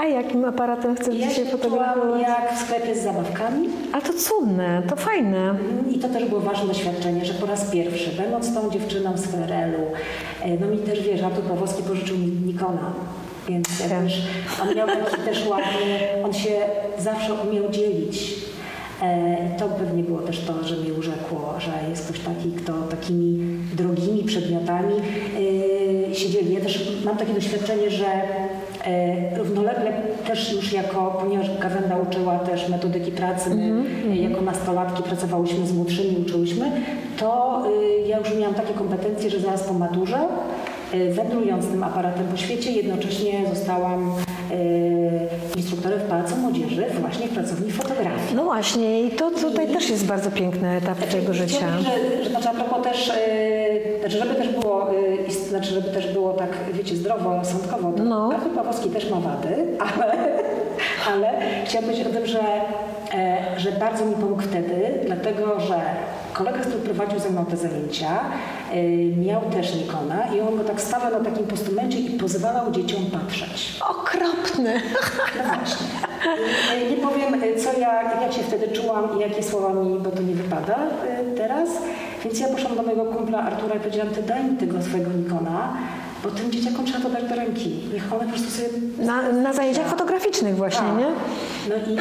A jakim aparatem chcesz Ja dzisiaj fotografować? jak w sklepie z zabawkami A to cudne, to fajne. i to też było ważne doświadczenie, że po raz pierwszy, będąc tą dziewczyną z PRL-u, e, no mi też, wiesz, Artur Pawłowski pożyczył mi Nikona, więc Tak. też, on miał taki też ładny, on się zawsze umiał dzielić. E, to pewnie było też to, że mnie urzekło, że jest ktoś taki, kto takimi drogimi przedmiotami e, się dzieli. Ja też mam takie doświadczenie, że e, równolegle też już jako, ponieważ Gawenda uczyła też metodyki pracy, my e, jako nastolatki pracowałyśmy z młodszymi, uczyłyśmy, to y, ja już miałam takie kompetencje, że zaraz po maturze wędrując tym aparatem po świecie, jednocześnie zostałam y, instruktorem w Pałacu Młodzieży właśnie w pracowni fotografii. No właśnie, i to tutaj też jest bardzo piękny etap twojego życia. Chciałabym, Że, że znaczy a propos też, znaczy żeby też było, znaczy żeby też było tak, wiecie, zdrowo, rozsądkowo, to No. Artur Pawłowski też ma wady, ale, ale chciałam powiedzieć o tym, że, e, że bardzo mi pomógł wtedy, dlatego że kolega, który prowadził ze mną te zajęcia, yy, miał też Nikona i on go tak stawiał na takim postumencie i pozwalał dzieciom patrzeć. Okropny. No właśnie. Nie- Nie powiem, y, co ja, jak ja się wtedy czułam i jakie słowa mi, bo to nie wypada teraz. Więc ja poszłam do mojego kumpla Artura i powiedziałam, ty daj mi tego swojego Nikona, bo tym dzieciakom trzeba to dać do ręki. Niech one po prostu sobie... Na, na zajęciach fotograficznych właśnie, Tak. nie? No i,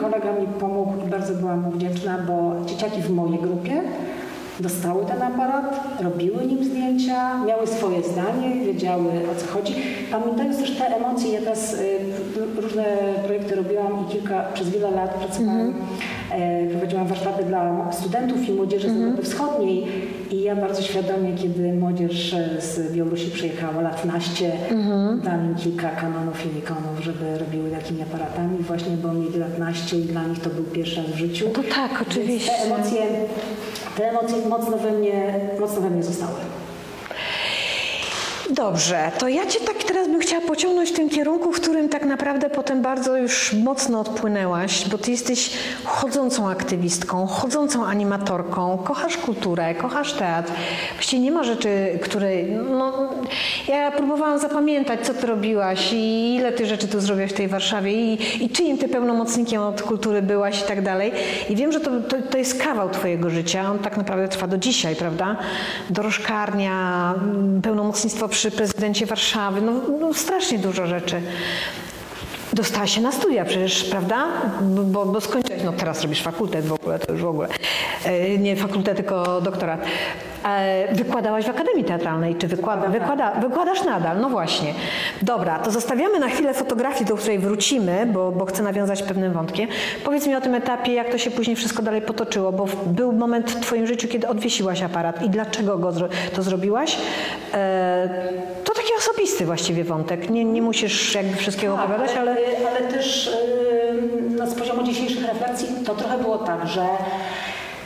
kolega mi pomógł i bardzo byłam mu wdzięczna, bo dzieciaki w mojej grupie dostały ten aparat, robiły nim zdjęcia, miały swoje zdanie, wiedziały o co chodzi. Pamiętając też te emocje, ja teraz y, różne projekty robiłam i kilka, przez wiele lat pracowałam, e, prowadziłam warsztaty dla studentów i młodzieży z Europy Wschodniej i ja bardzo świadomie, kiedy młodzież e, z Białorusi przyjechała lat naście, dałam im kilka kanonów i nikonów, żeby robiły takimi aparatami właśnie, bo mieli lat naście i dla nich to był pierwszy raz w życiu. To tak, Więc oczywiście. Te emocje, te emocje mocno we mnie, mocno we mnie zostały. Dobrze, to ja Cię tak teraz bym chciała pociągnąć w tym kierunku, w którym tak naprawdę potem bardzo już mocno odpłynęłaś, bo Ty jesteś chodzącą aktywistką, chodzącą animatorką, kochasz kulturę, kochasz teatr. Właściwie nie ma rzeczy, której... No, ja próbowałam zapamiętać, co Ty robiłaś i ile Ty rzeczy tu zrobiłaś w tej Warszawie i, i czyim Ty pełnomocnikiem od kultury byłaś i tak dalej. I wiem, że to, to, to jest kawał Twojego życia, on tak naprawdę trwa do dzisiaj, prawda? Dorożkarnia, mm, pełnomocnictwo przy prezydencie Warszawy, no, no strasznie dużo rzeczy. Dostała się na studia przecież, prawda? Bo, bo skończyłaś, no teraz robisz fakultet w ogóle, to już w ogóle. E, Nie fakultet, tylko doktorat. E, wykładałaś w Akademii Teatralnej, czy wykłada, wykłada, wykładasz nadal? No właśnie. Dobra, to zostawiamy na chwilę fotografię, do której wrócimy, bo, bo chcę nawiązać pewnym wątkiem. Powiedz mi o tym etapie, jak to się później wszystko dalej potoczyło, bo był moment w twoim życiu, kiedy odwiesiłaś aparat i dlaczego go zro- to zrobiłaś? E, to taki osobisty właściwie wątek. Nie, nie musisz jakby wszystkiego opowiadać, ale... ale, ale też y, no, z poziomu dzisiejszych refleksji to trochę było tak, że,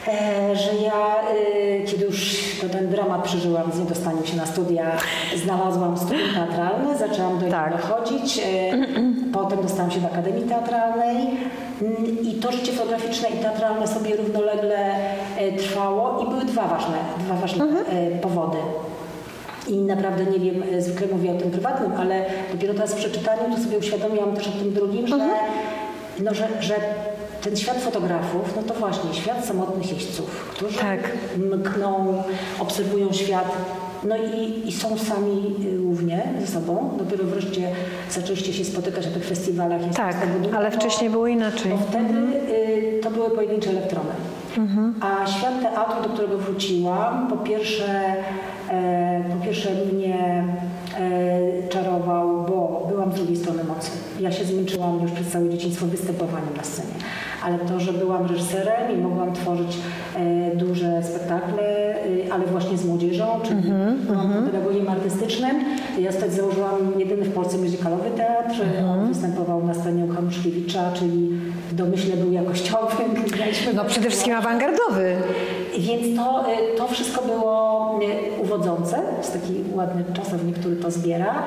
e, że ja, y, kiedy już to ten dramat przeżyłam z niedostaniem się na studia, znalazłam studia teatralne, zaczęłam do Tak. niego chodzić, y, potem dostałam się do Akademii Teatralnej mm, i to życie fotograficzne i teatralne sobie równolegle e, trwało i były dwa ważne, dwa ważne e, powody. I naprawdę nie wiem, e, zwykle mówię o tym prywatnym, ale dopiero teraz w przeczytaniu to sobie uświadomiłam też o tym drugim, że, no, że, że ten świat fotografów, no to właśnie świat samotnych jeźdźców, którzy Tak. mkną, obserwują świat, no i, i są sami y, równie ze sobą. Dopiero wreszcie zaczęliście się spotykać na tych festiwalach. Tak, ale wcześniej było inaczej. Bo wtedy y, to były pojedyncze elektrony. A świat teatru, do którego wróciłam, po pierwsze, po pierwsze mnie e, czarował, bo byłam z drugiej strony mocy. Ja się zmęczyłam już przez całe dzieciństwo występowaniem na scenie. Ale to, że byłam reżyserem i mogłam tworzyć e, duże spektakle, y, ale właśnie z młodzieżą, czyli byłam pedagogiem artystycznym. Ja wtedy założyłam jedyny w Polsce muzykalowy teatr. On występował na scenie u Hanuszkiewicza, czyli w domyśle był jakościowym. No przede wszystkim awangardowy. więc to, y, to wszystko było uwodzące, jest taki ładny czasownik, który to zbiera.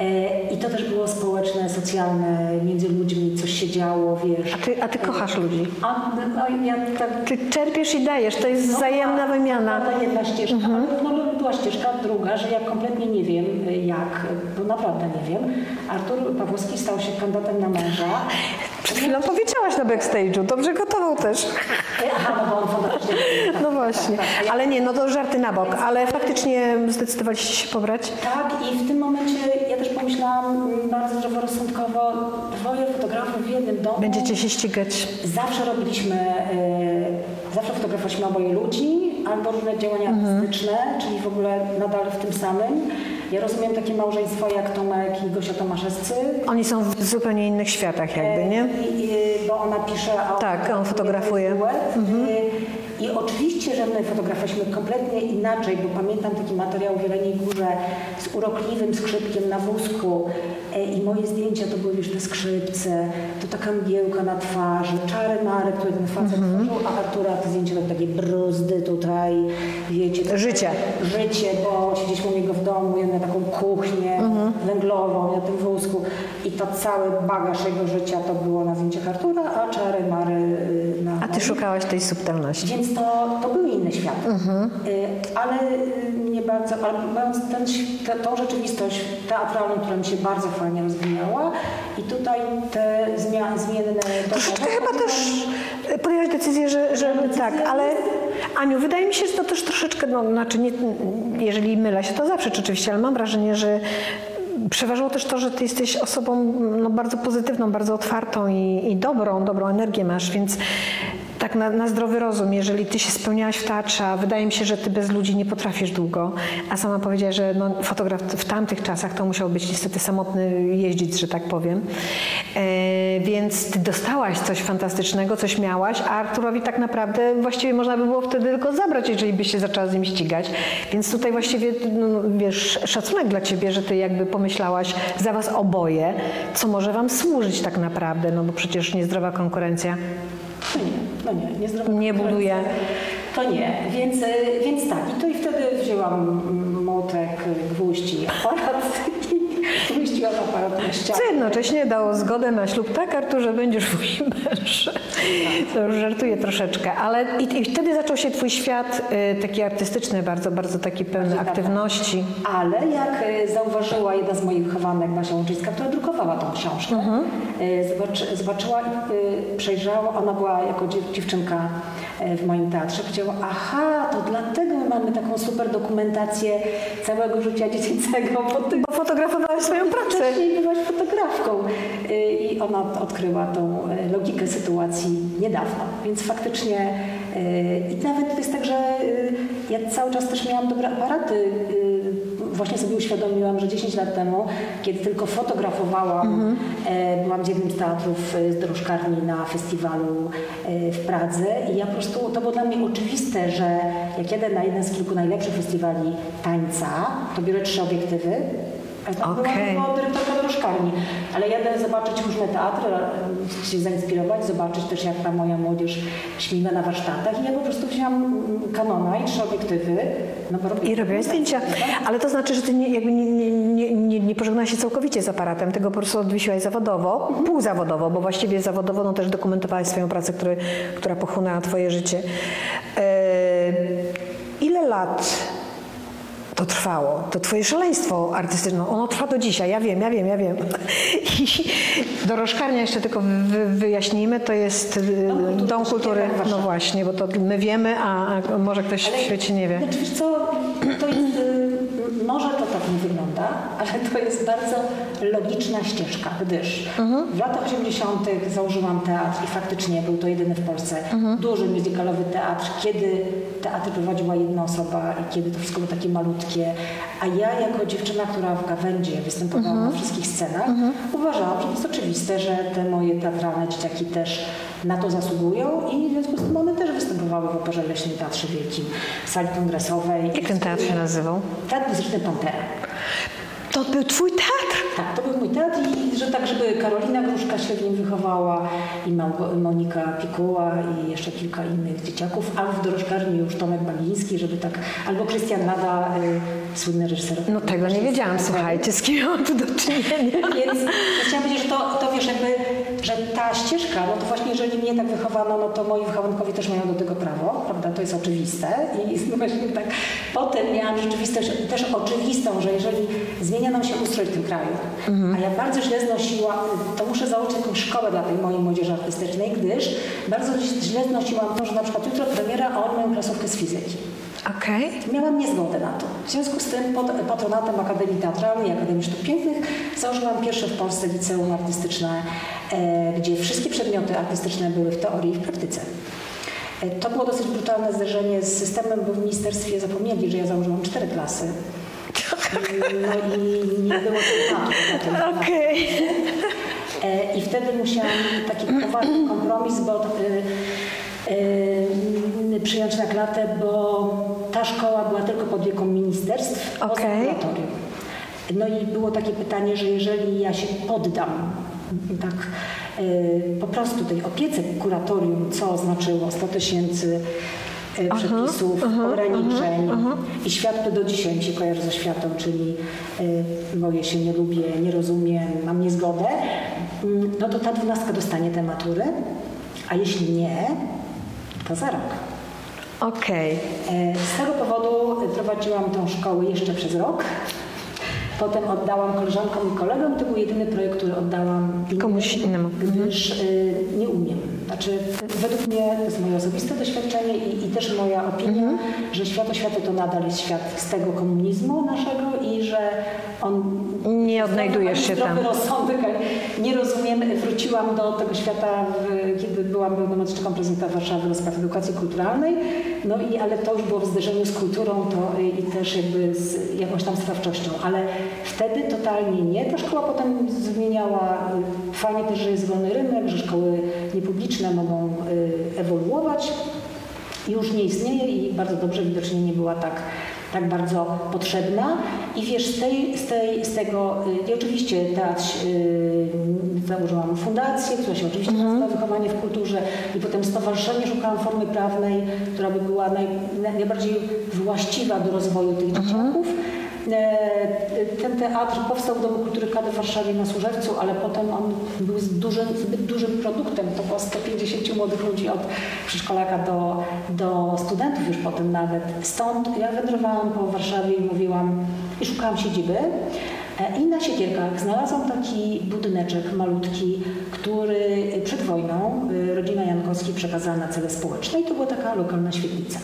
Y, I to też było społeczne, socjalne, między ludźmi, coś się działo, wiesz. A ty, a ty kochasz ludzi. A, no, ja tak Ty czerpiesz i dajesz, to jest wzajemna wymiana. ta jedna ścieżka, no, była ścieżka druga, że ja kompletnie nie wiem jak, bo naprawdę nie wiem. Artur Pawłowski stał się kandydatem na męża. Przed chwilą powiedziałaś na backstage'u, dobrze gotował też. Aha, no bo on fantastycznie. No właśnie, ale nie, no to żarty na bok, ale faktycznie zdecydowaliście się pobrać? Tak, i w tym momencie ja też pomyślałam mm, bardzo zdroworozsądkowo, dwoje fotografów w jednym domu. Będziecie się ścigać. Zawsze robiliśmy, e, zawsze fotografowaliśmy oboje ludzi, albo różne działania artystyczne, czyli w ogóle nadal w tym samym. Ja rozumiem takie małżeństwo jak Tomek i Gosia Tomaszewscy. Oni są w zupełnie innych światach jakby, nie? I, i, bo ona pisze, a Tak, on fotografuje. duet. Y, I oczywiście, że my fotografowaliśmy kompletnie inaczej, bo pamiętam taki materiał w Jeleniej Górze z urokliwym skrzypkiem na wózku E, i moje zdjęcia to były już te skrzypce, to taka mgiełka na twarzy, czary mary, które ten facet tworzył, a Artura te zdjęcia to takie bruzdy tutaj, wiecie. Życie. Życie, bo siedzieliśmy u niego w domu, ja miał taką kuchnię węglową na tym wózku i to cały bagaż jego życia to było na zdjęciach Artura, a czary mary y, na A ty szukałaś tej subtelności. więc to, to był inny świat. Y, Ale y, nie bardzo, ale ten, te, tą rzeczywistość teatralną, która mi się bardzo fajnie rozwijała i tutaj te zmia, zmienne... Troszeczkę chyba też podjęłaś decyzję, że, że tak, ale Aniu, wydaje mi się, że to też troszeczkę, no znaczy nie, jeżeli mylę się, to zawsze oczywiście, ale mam wrażenie, że przeważyło też to, że ty jesteś osobą no, bardzo pozytywną, bardzo otwartą i, i dobrą, dobrą energię masz, więc tak na, na zdrowy rozum, jeżeli ty się spełniałaś w teatrze, a wydaje mi się, że ty bez ludzi nie potrafisz długo, a sama powiedziałaś, że no, fotograf w tamtych czasach to musiał być niestety samotny jeździć, że tak powiem. E, więc ty dostałaś coś fantastycznego, coś miałaś, a Arturowi tak naprawdę właściwie można by było wtedy tylko zabrać, jeżeli byś się zaczęła z nim ścigać. Więc tutaj właściwie, no, wiesz, szacunek dla ciebie, że ty jakby pomyślałaś za was oboje, co może wam służyć tak naprawdę, no bo przecież niezdrowa konkurencja. No nie, no nie, buduje. To nie, więc, więc tak. I to i wtedy wzięłam mm, młotek, gwóźdź i aparat aparat na ścianie. Co jednocześnie dało zgodę na ślub tak, Arturze, będziesz mój męż. To już żartuję troszeczkę, ale i, i wtedy zaczął się twój świat y, taki artystyczny, bardzo, bardzo taki pełny aktywności. Ale jak e, zauważyła jedna z moich wychowanek, Basia Łączyńska, która drukowała tą książkę, e, zobaczy, zobaczyła, e, przejrzała, ona była jako dziew- dziewczynka w moim teatrze, powiedziała, aha, to dlatego my mamy taką super dokumentację całego życia dziecięcego, bo ty Bo fotografowałaś swoją pracę. wcześniej byłaś fotografką. E, I ona odkryła tą e, logikę sytuacji niedawno, więc faktycznie i nawet to jest tak, że ja cały czas też miałam dobre aparaty. Właśnie sobie uświadomiłam, że 10 lat temu, kiedy tylko fotografowałam, e, byłam w jednym z teatrów e, z dorożkarni na festiwalu e, w Pradze i ja po prostu, to było dla mnie oczywiste, że jak jadę na jeden z kilku najlepszych festiwali tańca, to biorę trzy obiektywy, a tam Okej. byłam tylko dyrektorka dorożkarni, ale jadę zobaczyć różne teatry, e, się zainspirować, zobaczyć też jak ta moja młodzież śmiga na warsztatach i ja po prostu wzięłam mm, Canona i trzy obiektywy. No I robiłaś zdjęcia. Ale to znaczy, że ty nie, jakby nie, nie, nie, nie, nie pożegnałaś się całkowicie z aparatem, tego po prostu odwisiłaś zawodowo, półzawodowo, bo właściwie zawodowo no, też dokumentowałaś swoją pracę, który, która pochłonęła twoje życie. E, ile lat to trwało? To twoje szaleństwo artystyczne, no, ono trwa do dzisiaj, ja wiem, ja wiem, ja wiem. I dorożkarnia jeszcze tylko wy, wyjaśnijmy, to jest y, Kultury Dom Kultury, no właśnie, bo to my wiemy, a a może ktoś w świecie nie wie. Znaczy, wiesz co, to jest, y, może to tak nie wygląda, ale to jest bardzo logiczna ścieżka, gdyż w latach 80. założyłam teatr i faktycznie był to jedyny w Polsce duży muzykalowy teatr, kiedy teatr prowadziła jedna osoba i kiedy to wszystko było takie malutkie, a ja jako dziewczyna, która w gawędzie występowała na wszystkich scenach, uważałam, że to jest oczywiste, że te moje teatralne dzieciaki też na to zasługują i w związku z tym one też występowały w Operze Leśnej Teatrze Wielkim, w sali kongresowej. Jak ten teatr się nazywał? Teatr Muzyczny Pantera. To był twój teatr? Tak, to był mój teatr i że tak, żeby Karolina Gruszka się w nim wychowała i Monika Pikuła i jeszcze kilka innych dzieciaków, a w dorożkarni już Tomek Bagiński, żeby tak, albo Krystian Lada, y, słynny reżyser. No tego nie wiedziałam, słuchajcie, z kim mam tu do czynienia. Więc chciałam powiedzieć, że to, to wiesz, jakby, że ta ścieżka, no to właśnie jeżeli mnie tak wychowano, no to moi wychowankowie też mają do tego prawo, prawda, to jest oczywiste. I właśnie tak potem miałam rzeczywistość też oczywistą, że jeżeli zmienia nam się ustrój w tym kraju, a ja bardzo źle znosiłam, to muszę założyć jakąś szkołę dla tej mojej młodzieży artystycznej, gdyż bardzo źle znosiłam to, że na przykład jutro premiera, a on mają klasówkę z fizyki. Okej. Miałam niezgodę na to. W związku z tym pod patronatem Akademii Teatralnej i Akademii Sztuk Pięknych założyłam pierwsze w Polsce liceum artystyczne, e, gdzie wszystkie przedmioty artystyczne były w teorii i w praktyce. E, to było dosyć brutalne zderzenie z systemem, bo w ministerstwie zapomnieli, że ja założyłam cztery klasy. No i nie było tematu. tej Okej. E, I wtedy musiałam taki poważny kompromis, bo y, y, przyjąć na klatę, bo ta szkoła była tylko pod wieką ministerstw, poza Okej. kuratorium. No i było takie pytanie, że jeżeli ja się poddam tak y, po prostu tej opiece kuratorium, co znaczyło 100 tysięcy y, przepisów, ograniczeń i świat to do dzisiaj mi się kojarzy ze światą, czyli y, boję się, nie lubię, nie rozumiem, mam niezgodę, mm, no to ta dwunastka dostanie tę maturę, a jeśli nie, to za rok. Okej. E, Z tego powodu prowadziłam tą szkołę jeszcze przez rok. Potem oddałam koleżankom i kolegom. To był jedyny projekt, który oddałam innym, Komuś innemu. gdyż y, nie umiem. Znaczy, według mnie to jest moje osobiste doświadczenie i, i też moja opinia, że świat oświaty to nadal jest świat z tego komunizmu naszego i że on Nie odnajdujesz się zdrowy tam. rozsądek, nie rozumiem. Wróciłam do tego świata, kiedy byłam pełnomocniczką prezydenta Warszawy do spraw edukacji kulturalnej, no i ale to już było w zderzeniu z kulturą to, i też jakby z jakąś tam sprawczością, ale wtedy totalnie nie. Ta szkoła potem zmieniała, y, fajnie też, że jest wolny rynek, że szkoły niepubliczne mogą y, ewoluować już nie istnieje i bardzo dobrze widocznie nie była tak, tak bardzo potrzebna. I wiesz, z, tej, z, tej, z tego, y, i oczywiście teatr, y, założyłam fundację, która się oczywiście nazywa Wychowanie w Kulturze i potem stowarzyszenie szukałam formy prawnej, która by była naj, najbardziej właściwa do rozwoju tych dzieciaków. E, Ten teatr powstał w Domu Kultury KD w Warszawie na Służewcu, ale potem on był dużym, zbyt dużym produktem. To było 150 młodych ludzi od przedszkolaka do, do studentów już potem nawet. Stąd ja wędrowałam po Warszawie i mówiłam i szukałam siedziby. E, I na Siekierkach znalazłam taki budyneczek malutki, który przed wojną y, rodzina Jankowski przekazała na cele społeczne i to była taka lokalna świetlica.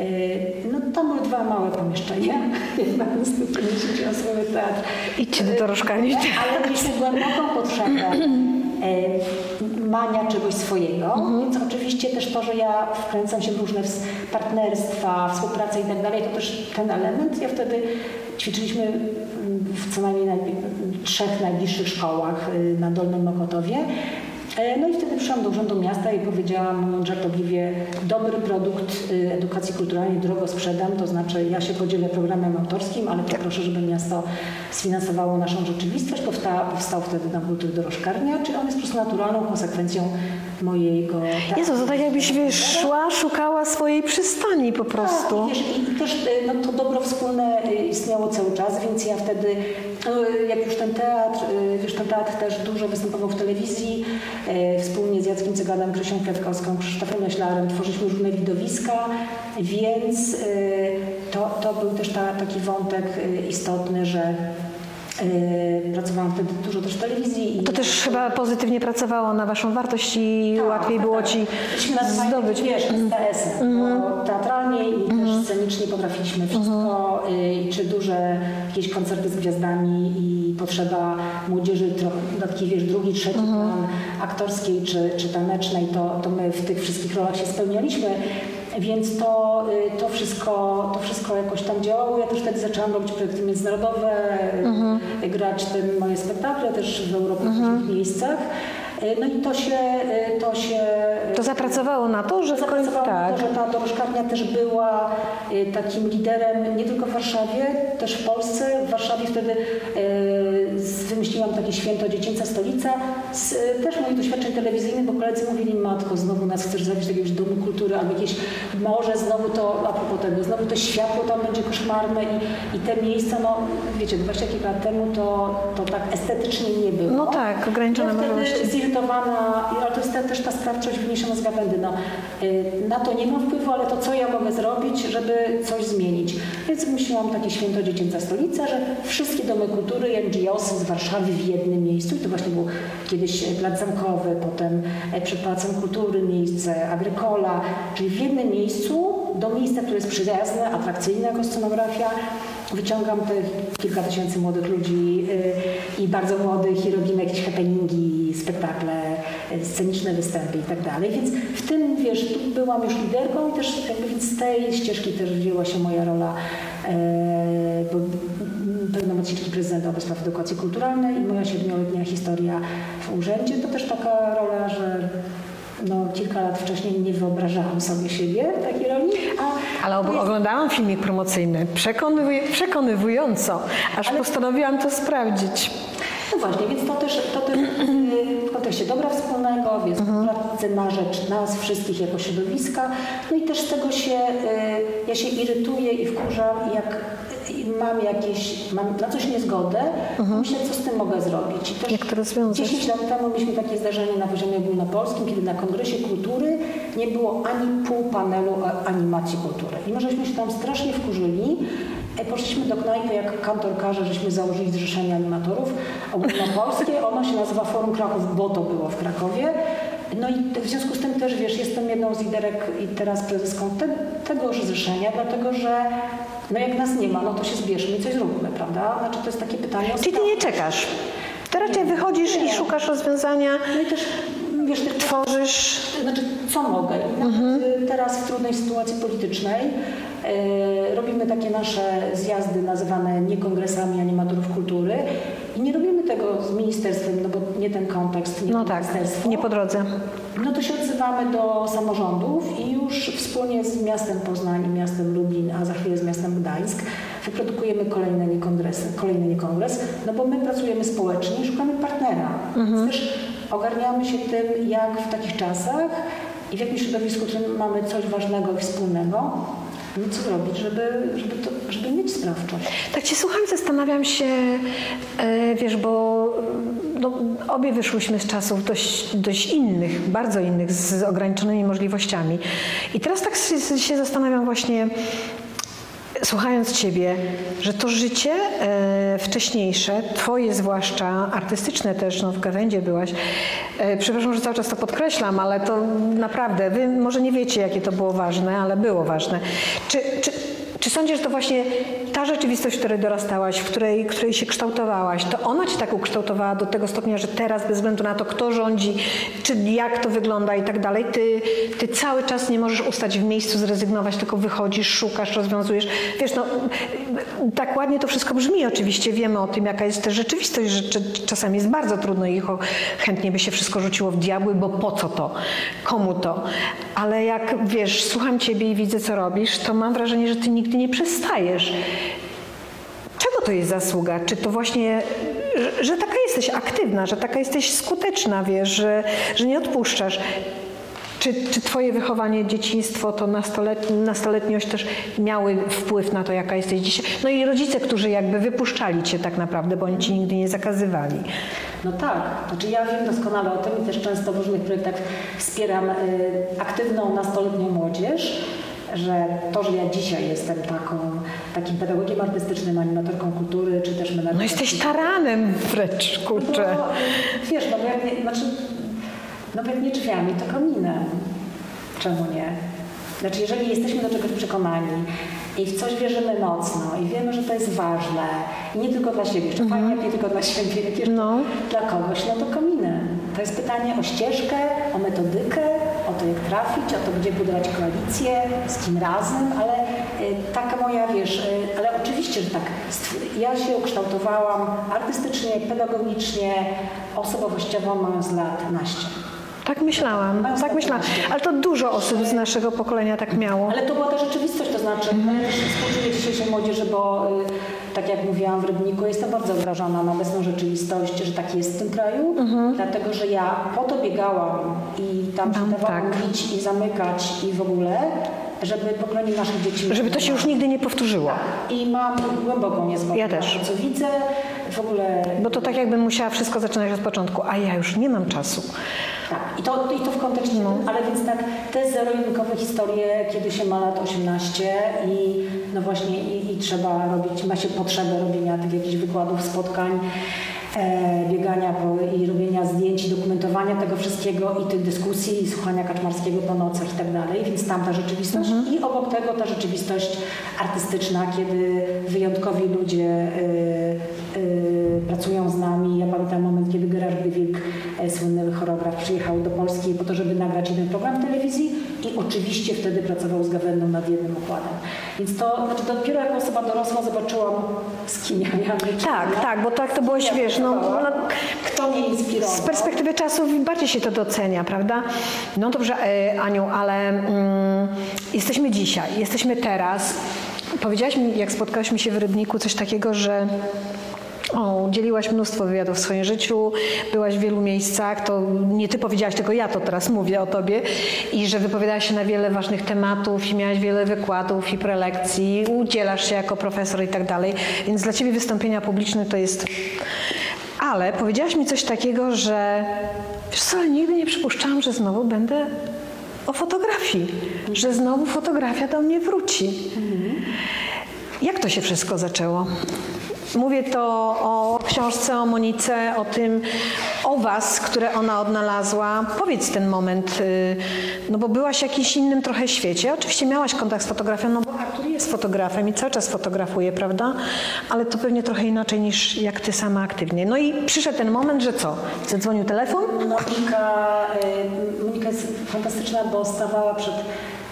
Y, No tam były dwa małe pomieszczenia, jedna 150-osobowy teatr. Idźcie do dorożkarni. Ale mieliśmy głęboką potrzebę mania czegoś swojego, więc oczywiście też to, że ja wkręcam się w różne partnerstwa, współpracę i tak dalej, to też ten element. Ja wtedy ćwiczyliśmy mm, w co najmniej naj- trzech najbliższych szkołach y, na Dolnym Mokotowie. E, No i wtedy przyszłam do Urzędu Miasta i powiedziałam żartobliwie, dobry produkt y, edukacji kulturalnej drogo sprzedam, to znaczy ja się podzielę programem autorskim, ale poproszę, żeby miasto sfinansowało naszą rzeczywistość. Powstała, powstał wtedy na kultury dorożkarnia, czyli on jest po prostu naturalną konsekwencją mojego teatru. Jezu, to tak jakbyś wiesz, szła, szukała swojej przystani po prostu. Tak, wiesz, i, też y, no, to dobro wspólne y, istniało cały czas, więc ja wtedy, no, jak już ten teatr, y, wiesz, ten teatr też dużo występował w telewizji, wspólnie z Jackiem Cyganem, Krzysią Kwiatkowską, Krzysztofem Leślarem tworzyliśmy różne widowiska, więc to, to był też ta, taki wątek istotny, że pracowałam wtedy dużo też w telewizji. I To też chyba pozytywnie pracowało na waszą wartość i tak, łatwiej tak, było tak. ci nazywali zdobyć. Wiesz, STS-em, bo teatralnie i też scenicznie potrafiliśmy wszystko, y, czy duże jakieś koncerty z gwiazdami i potrzeba młodzieży, trochę taki wiesz, drugi, trzeci plan aktorskiej czy, czy tanecznej, to, to my w tych wszystkich rolach się spełnialiśmy. Więc to, y, to, wszystko, to wszystko jakoś tam działało. Ja też wtedy zaczęłam robić projekty międzynarodowe, y, grać te moje spektakle też w Europie w różnych miejscach. Y, No i to się, y, to się To zapracowało na to, że w końcu tak. to, że ta dorożkarnia też była takim liderem nie tylko w Warszawie, też w Polsce. W Warszawie wtedy wymyśliłam takie święto Dziecięca Stolica z y, też moich doświadczeń telewizyjnych, bo koledzy mówili, matko, znowu nas chcesz zrobić do jakiegoś domu kultury albo jakieś morze, znowu to, a propos tego, znowu to światło tam będzie koszmarne i, i te miejsca, no wiecie, 20 kilka lat temu to, to tak estetycznie nie było. No tak, ograniczone ja możliwości. zirytowana, ale to jest te- też ta sprawczość wyniesiona z gawędy. No, y, na to nie mam wpływu, ale to co ja mogę zrobić, żeby coś zmienić? Więc myślałam takie święto Dziecięca Stolica, że wszystkie domy kultury NGOs z Warszawy w jednym miejscu. I to właśnie był kiedyś Plac Zamkowy, potem e, przed Kultury miejsce, Agrykola, czyli w jednym miejscu do miejsca, które jest przyjazne, atrakcyjne jako scenografia. Wyciągam tych kilka tysięcy młodych ludzi y, i bardzo młodych i robimy jakieś happeningi, spektakle, y, sceniczne występy i tak dalej. Więc w tym, wiesz, byłam już liderką i też jakby z tej ścieżki też wzięła się moja rola y, bo, m, pełnomocniczki prezydenta do spraw edukacji kulturalnej i moja siedmioletnia historia w urzędzie. To też taka rola, że no, kilka lat wcześniej nie wyobrażałam sobie siebie takiej roli, a Ale ob- oglądałam filmik promocyjny przekonywuj- przekonywująco, aż postanowiłam to sprawdzić. No właśnie, więc to też, to też w kontekście dobra wspólnego, więc pracy na rzecz nas wszystkich jako środowiska. No i też z tego się, y, ja się irytuję i wkurzam, jak mam jakieś, mam na coś niezgodę, myślę, co z tym mogę zrobić. I też Jak to rozwiązać? 10 lat temu mieliśmy takie zdarzenie na poziomie ogólnopolskim, kiedy na Kongresie Kultury nie było ani pół panelu animacji kultury. I my żeśmy się tam strasznie wkurzyli. E, Poszliśmy do knajpy, jak kantor każe, żeśmy założyli Zrzeszenie Animatorów Ogólnopolskie. Ono się nazywa Forum Kraków, bo to było w Krakowie. No i w związku z tym też, wiesz, jestem jedną z liderek i teraz prezeską te, tegoż zrzeszenia, dlatego że no jak nas nie ma, no to się zbierzmy i coś zróbmy, prawda? Znaczy to jest takie pytanie Czyli ty nie czekasz. Ty raczej wychodzisz i Nie. szukasz rozwiązania, No i też, wiesz, tych tworzysz. znaczy, co mogę? I nawet, y, Teraz w trudnej sytuacji politycznej y, robimy takie nasze zjazdy nazywane nie kongresami animatorów kultury i nie robimy tego z ministerstwem, no bo nie ten kontekst, nie No tak, nie po drodze. No to się odzywamy do samorządów i już wspólnie z miastem Poznań i miastem Lublin, a za chwilę z miastem Gdańsk wyprodukujemy kolejne niekongresy, kolejny niekongres, no bo my pracujemy społecznie i szukamy partnera. Więc też ogarniamy się tym, jak w takich czasach i w jakim środowisku, w którym mamy coś ważnego i wspólnego, no co zrobić, żeby, żeby, to, żeby mieć sprawczość. Tak cię słucham, zastanawiam się, e, wiesz, bo e, no, obie wyszłyśmy z czasów dość, dość innych, bardzo innych, z ograniczonymi możliwościami. I teraz tak się zastanawiam właśnie, słuchając Ciebie, że to życie e, wcześniejsze, Twoje zwłaszcza, artystyczne też, no w gawędzie byłaś, e, przepraszam, że cały czas to podkreślam, ale to naprawdę, Wy może nie wiecie, jakie to było ważne, ale było ważne. Czy, czy, czy sądzisz, że to właśnie ta rzeczywistość, w której dorastałaś, w której, której się kształtowałaś, to ona cię tak ukształtowała do tego stopnia, że teraz bez względu na to, kto rządzi, czy jak to wygląda i tak dalej, ty, ty cały czas nie możesz ustać w miejscu, zrezygnować, tylko wychodzisz, szukasz, rozwiązujesz. Wiesz, no tak ładnie to wszystko brzmi oczywiście, wiemy o tym, jaka jest też rzeczywistość, że czasami jest bardzo trudno i chętnie by się wszystko rzuciło w diabły, bo po co to? Komu to? Ale jak, wiesz, słucham ciebie i widzę, co robisz, to mam wrażenie, że ty nigdy nie przestajesz. Czego to jest zasługa? Czy to właśnie, że, że taka jesteś aktywna, że taka jesteś skuteczna, wiesz, że, że nie odpuszczasz? Czy, czy twoje wychowanie, dzieciństwo, to nastolet, nastoletniość też miały wpływ na to, jaka jesteś dzisiaj? No i rodzice, którzy jakby wypuszczali cię tak naprawdę, bo oni ci nigdy nie zakazywali. No tak, znaczy ja wiem doskonale o tym i też często w różnych projektach wspieram y, aktywną nastoletnią młodzież, że to, że ja dzisiaj jestem taką, takim pedagogiem artystycznym, animatorką kultury, czy też menadżerem... No jesteś taranem wręcz, kurczę. No, wiesz, no bo jak nie, znaczy, nawet nie drzwiami, to kominem. Czemu nie? Znaczy, jeżeli jesteśmy do czegoś przekonani i w coś wierzymy mocno i wiemy, że to jest ważne i nie tylko dla siebie, jeszcze -hmm. fajnie, nie tylko dla siebie, jeszcze no. dla kogoś, no to kominem. To jest pytanie o ścieżkę, o metodykę, to, jak trafić, o to, gdzie budować koalicję, z kim razem, ale y, taka moja, wiesz, y, ale oczywiście, że tak, ja się ukształtowałam artystycznie, pedagogicznie, osobowościowo mając lat naście. Tak myślałam, tak myślałam. Ale to dużo osób z naszego pokolenia tak miało. Ale to była ta rzeczywistość, to znaczy też współczuję dzisiejszej młodzieży, bo y, tak jak mówiłam w Rybniku, jestem bardzo wrażona na obecną rzeczywistość, że tak jest w tym kraju, mm-hmm. dlatego że ja po to biegałam i tam się dawałam tak. i zamykać i w ogóle, żeby pokolenie naszych dzieci... Żeby to się już nigdy nie powtórzyło. Tak. I mam głęboką niezgodę ja też. co widzę, w ogóle... Bo to tak jakbym musiała wszystko zaczynać od początku, a ja już nie mam czasu. Tak, i to, i to w kontekście, no. ale więc tak, te zero-jedynkowe historie, kiedy się ma lat 18 i no właśnie i, i trzeba robić, ma się potrzebę robienia tych jakichś wykładów, spotkań, biegania po, i robienia zdjęć, i dokumentowania tego wszystkiego i tych dyskusji, i słuchania Kaczmarskiego po nocach i tak dalej, więc tam ta rzeczywistość mhm. i obok tego ta rzeczywistość artystyczna, kiedy wyjątkowi ludzie y, y, pracują z nami. Ja pamiętam moment, kiedy Gerard de Wilk, e, słynny choreograf, przyjechał do Polski po to, żeby nagrać jeden program w telewizji i oczywiście wtedy pracował z Gawenną nad jednym układem. Więc to, znaczy dopiero jako osoba dorosła zobaczyłam, z kim ja miałam Tak, tak, bo tak to było, wiesz, no, no, kto mnie inspirował. Z perspektywy czasu bardziej się to docenia, prawda? No dobrze, e, Aniu, ale mm, jesteśmy dzisiaj, jesteśmy teraz. Powiedziałaś mi, jak spotkałyśmy się w Rybniku, coś takiego, że o, udzieliłaś mnóstwo wywiadów w swoim życiu, byłaś w wielu miejscach, to nie ty powiedziałaś, tylko ja to teraz mówię o tobie i że wypowiadałaś się na wiele ważnych tematów i miałaś wiele wykładów i prelekcji, udzielasz się jako profesor i tak dalej, więc dla ciebie wystąpienia publiczne to jest... Ale powiedziałaś mi coś takiego, że wiesz co, nigdy nie przypuszczałam, że znowu będę o fotografii, że znowu fotografia do mnie wróci. Jak to się wszystko zaczęło? Mówię to o książce o Monice, o tym, o was, które ona odnalazła. Powiedz ten moment, y, no bo byłaś w jakimś innym trochę świecie. Oczywiście miałaś kontakt z fotografią, no bo Artur jest fotografem i cały czas fotografuje, prawda? Ale to pewnie trochę inaczej niż jak ty sama aktywnie. No i przyszedł ten moment, że co? Zadzwonił telefon? Monika, y, Monika jest fantastyczna, bo stawała przed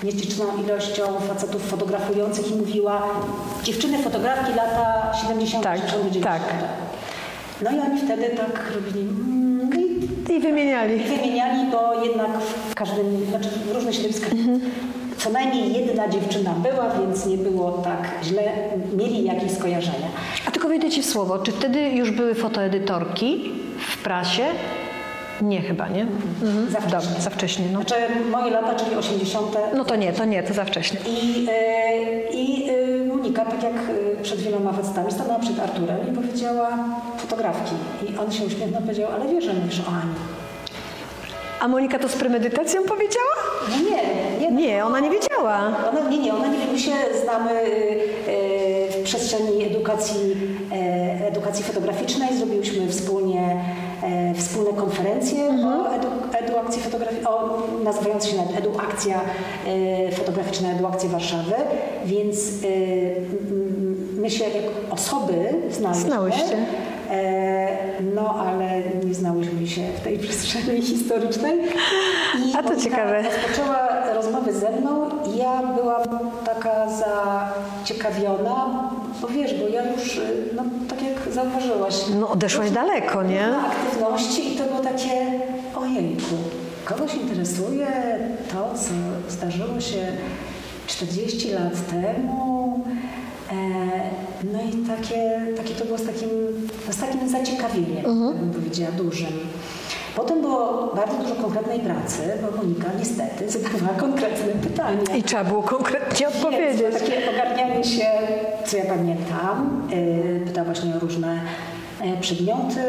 niezliczną ilością facetów fotografujących i mówiła dziewczyny fotografki lata 70 tak, 60 tak. No i oni wtedy tak robili mm, i, i wymieniali. I wymieniali, bo jednak w każdym, znaczy w różnych środowiskach mhm. co najmniej jedna dziewczyna była, więc nie było tak źle, mieli jakieś skojarzenia. A tylko wejdę Ci w słowo, czy wtedy już były fotoedytorki w prasie? Nie chyba, nie? Mhm. Za wcześnie. Dobrze, za wcześnie. No. Znaczy moje lata, czyli 80. No to nie, to nie, to za wcześnie. I, yy, i yy, Monika, tak jak e, przed wieloma facetami, stanęła przed Arturem i powiedziała fotografki. I on się uśmiechnął powiedział, ale że mówisz o Ani. A Monika to z premedytacją powiedziała? No nie, nie. Nie, ona nie wiedziała. Ona, nie, nie, ona nie. My się znamy w przestrzeni edukacji, edukacji fotograficznej. Zrobiłyśmy wspólnie e, wspólne konferencje mhm. o edu eduakcji fotograficznej, nazywający się nawet eduakcja e, fotograficzna, eduakcja Warszawy, więc e, my się jak osoby znałyśmy. Znałyście. E, No, ale nie znałyśmy się w tej przestrzeni historycznej. I A to ciekawe. Rozpoczęła rozmowy ze mną i ja byłam taka zaciekawiona, bo wiesz, bo ja już, y, no tak jak zauważyłaś, No odeszłaś daleko, nie? na aktywności i to było takie, ojejku, kogoś interesuje to, co zdarzyło się 40 lat temu. E, no i takie, takie to było z takim, z takim zaciekawieniem, bym powiedziała, dużym. Potem było bardzo dużo konkretnej pracy, bo Monika niestety zadawała konkretne pytania. I trzeba było konkretnie Więc odpowiedzieć. Takie ogarnianie się, co ja pamiętam, yy, pytała właśnie o różne przedmioty.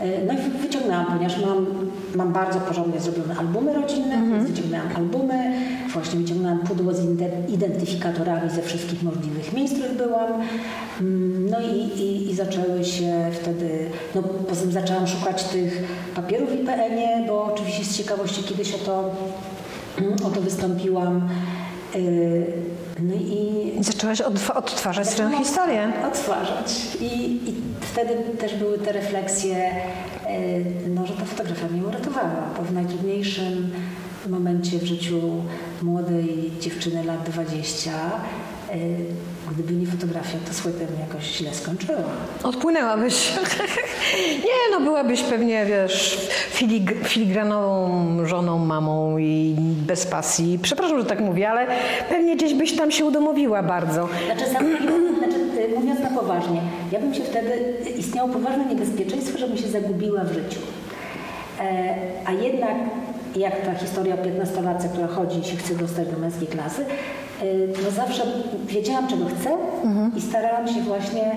E, No i wy- wyciągnęłam, ponieważ mam, mam bardzo porządnie zrobione albumy rodzinne, więc wyciągnęłam albumy, właśnie wyciągnęłam pudło z identyfikatorami ze wszystkich możliwych miejsc, w których byłam. Mm, No i, i, i zaczęły się wtedy, no poza tym zaczęłam szukać tych papierów w IPN-ie, bo oczywiście z ciekawości kiedyś o to, o to wystąpiłam. No i zaczęłaś odtw- odtwarzać swoją historię. Odtwarzać. I, I wtedy też były te refleksje, yy, no, że ta fotografia mnie uratowała, bo w najtrudniejszym momencie w życiu młodej dziewczyny lat 20, yy, gdyby nie fotografia, to słuchaj, bym jakoś źle skończyła. Odpłynęłabyś. Nie, no byłabyś pewnie, wiesz, filig- filigranową żoną, mamą i bez pasji. Przepraszam, że tak mówię, ale pewnie gdzieś byś tam się udomowiła bardzo. Znaczy, sam, znaczy, y, mówiąc na poważnie, ja bym się wtedy, istniało poważne niebezpieczeństwo, żebym się zagubiła w życiu. E, a jednak, jak ta historia o 15-latce, która chodzi i się chce dostać do męskiej klasy, y, no zawsze wiedziałam, czego chcę i starałam się właśnie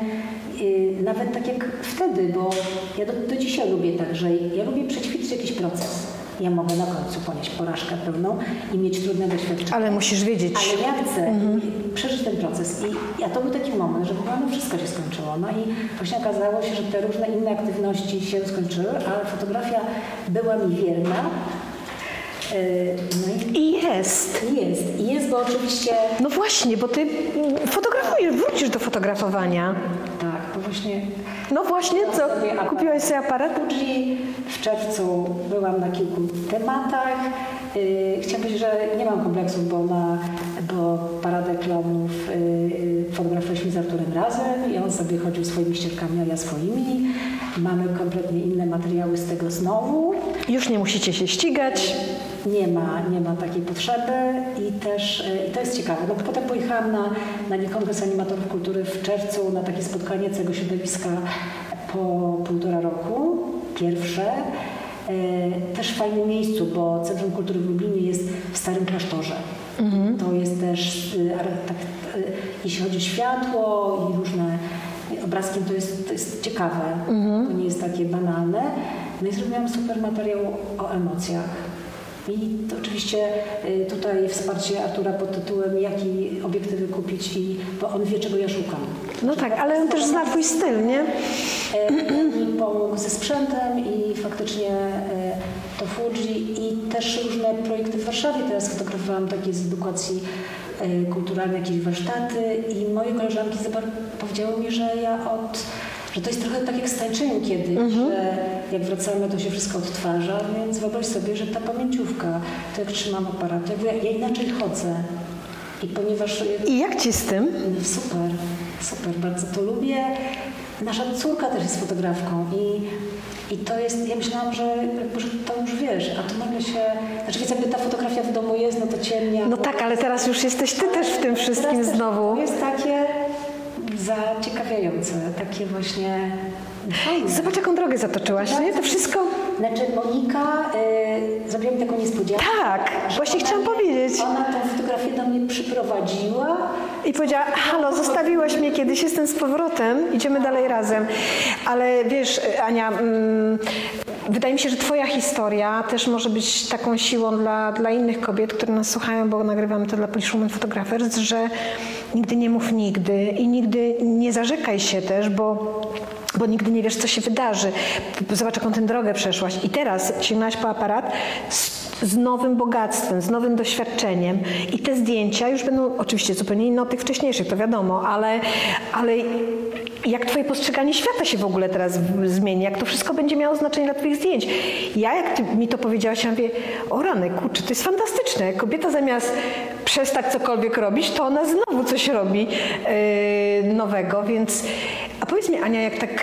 y, nawet tak jak wtedy, bo ja do, do dzisiaj lubię tak, że ja lubię przećwiczyć jakiś proces. Ja mogę na końcu ponieść porażkę pełną i mieć trudne doświadczenia. Ale musisz wiedzieć. Ale ja chcę przeżyć ten proces. I, a to był taki moment, że chyba no wszystko się skończyło. No i właśnie okazało się, że te różne inne aktywności się skończyły, ale fotografia była mi wierna. Yy, No I jest. jest. I jest, bo oczywiście No właśnie, bo ty fotografujesz, wrócisz do fotografowania. tak, bo właśnie No właśnie, co? sobie. Kupiłaś sobie aparat? Fuji. W czerwcu byłam na kilku tematach. Yy, chciałam powiedzieć, że nie mam kompleksów, bo, na, bo paradę klaunów yy, fotografowaliśmy z Arturem razem i on sobie chodził swoimi ścieżkami, a ja swoimi. Mamy kompletnie inne materiały z tego znowu. Już nie musicie się ścigać. Nie ma, nie ma takiej potrzeby i też y, i to jest ciekawe. No, potem pojechałam na, na nie Kongres Animatorów Kultury w czerwcu na takie spotkanie całego środowiska po półtora roku, pierwsze. Y, Też w fajnym miejscu, bo Centrum Kultury w Lublinie jest w Starym Klasztorze. To jest też, y, tak, y, jeśli chodzi o światło i różne obrazki, to jest, to jest ciekawe. To nie jest takie banalne. No i zrobiłam super materiał o emocjach. I to oczywiście y, tutaj wsparcie Artura pod tytułem jaki obiektywy kupić i bo on wie czego ja szukam. No tak, ale on też zna twój styl, nie? E, Mi pomógł ze sprzętem i faktycznie e, to Fuji i też różne projekty w Warszawie. Teraz fotografowałam takie z edukacji e, kulturalnej, jakieś warsztaty i moje koleżanki powiedziały mi, że ja od że to jest trochę tak jak z tańczeniem kiedyś, że jak wracamy, to się wszystko odtwarza, więc wyobraź sobie, że ta pamięciówka, to jak trzymam aparat, jakby ja, ja inaczej chodzę. I ponieważ I jak ci z tym? Super, super, bardzo to lubię. Nasza córka też jest fotografką i, i to jest, ja myślałam, że, że to już wiesz, a tu nagle się, znaczy więc jakby ta fotografia w domu jest, no to ciemnia. No tak, ale teraz już jesteś ty też w tym wszystkim znowu. To jest takie zaciekawiające, takie właśnie fajne. Zobacz, jaką drogę zatoczyłaś, nie? To wszystko... Znaczy Monika y, zrobiła mi taką niespodziankę. Tak, właśnie chciałam mnie- powiedzieć. Ona tą fotografię do mnie przyprowadziła I powiedziała, halo, zostawiłaś mnie kiedyś, jestem z powrotem, idziemy dalej razem. Ale wiesz, Ania, mm, wydaje mi się, że twoja historia też może być taką siłą dla, dla innych kobiet, które nas słuchają, bo nagrywamy to dla Polish Women Photographers, że nigdy nie mów nigdy i nigdy nie zarzekaj się też, bo bo nigdy nie wiesz, co się wydarzy. Zobacz, jaką tę drogę przeszłaś. I teraz sięgnałaś po aparat z, z nowym bogactwem, z nowym doświadczeniem. I te zdjęcia już będą oczywiście zupełnie inne od tych wcześniejszych, to wiadomo, ale, ale jak twoje postrzeganie świata się w ogóle teraz zmieni, jak to wszystko będzie miało znaczenie dla twoich zdjęć. Ja, jak mi to powiedziałaś, ja mówię, o rany, kurczę, to jest fantastyczne. Kobieta zamiast przestać cokolwiek robić, to ona znowu coś robi yy, nowego, więc... A powiedz mi, Ania, jak tak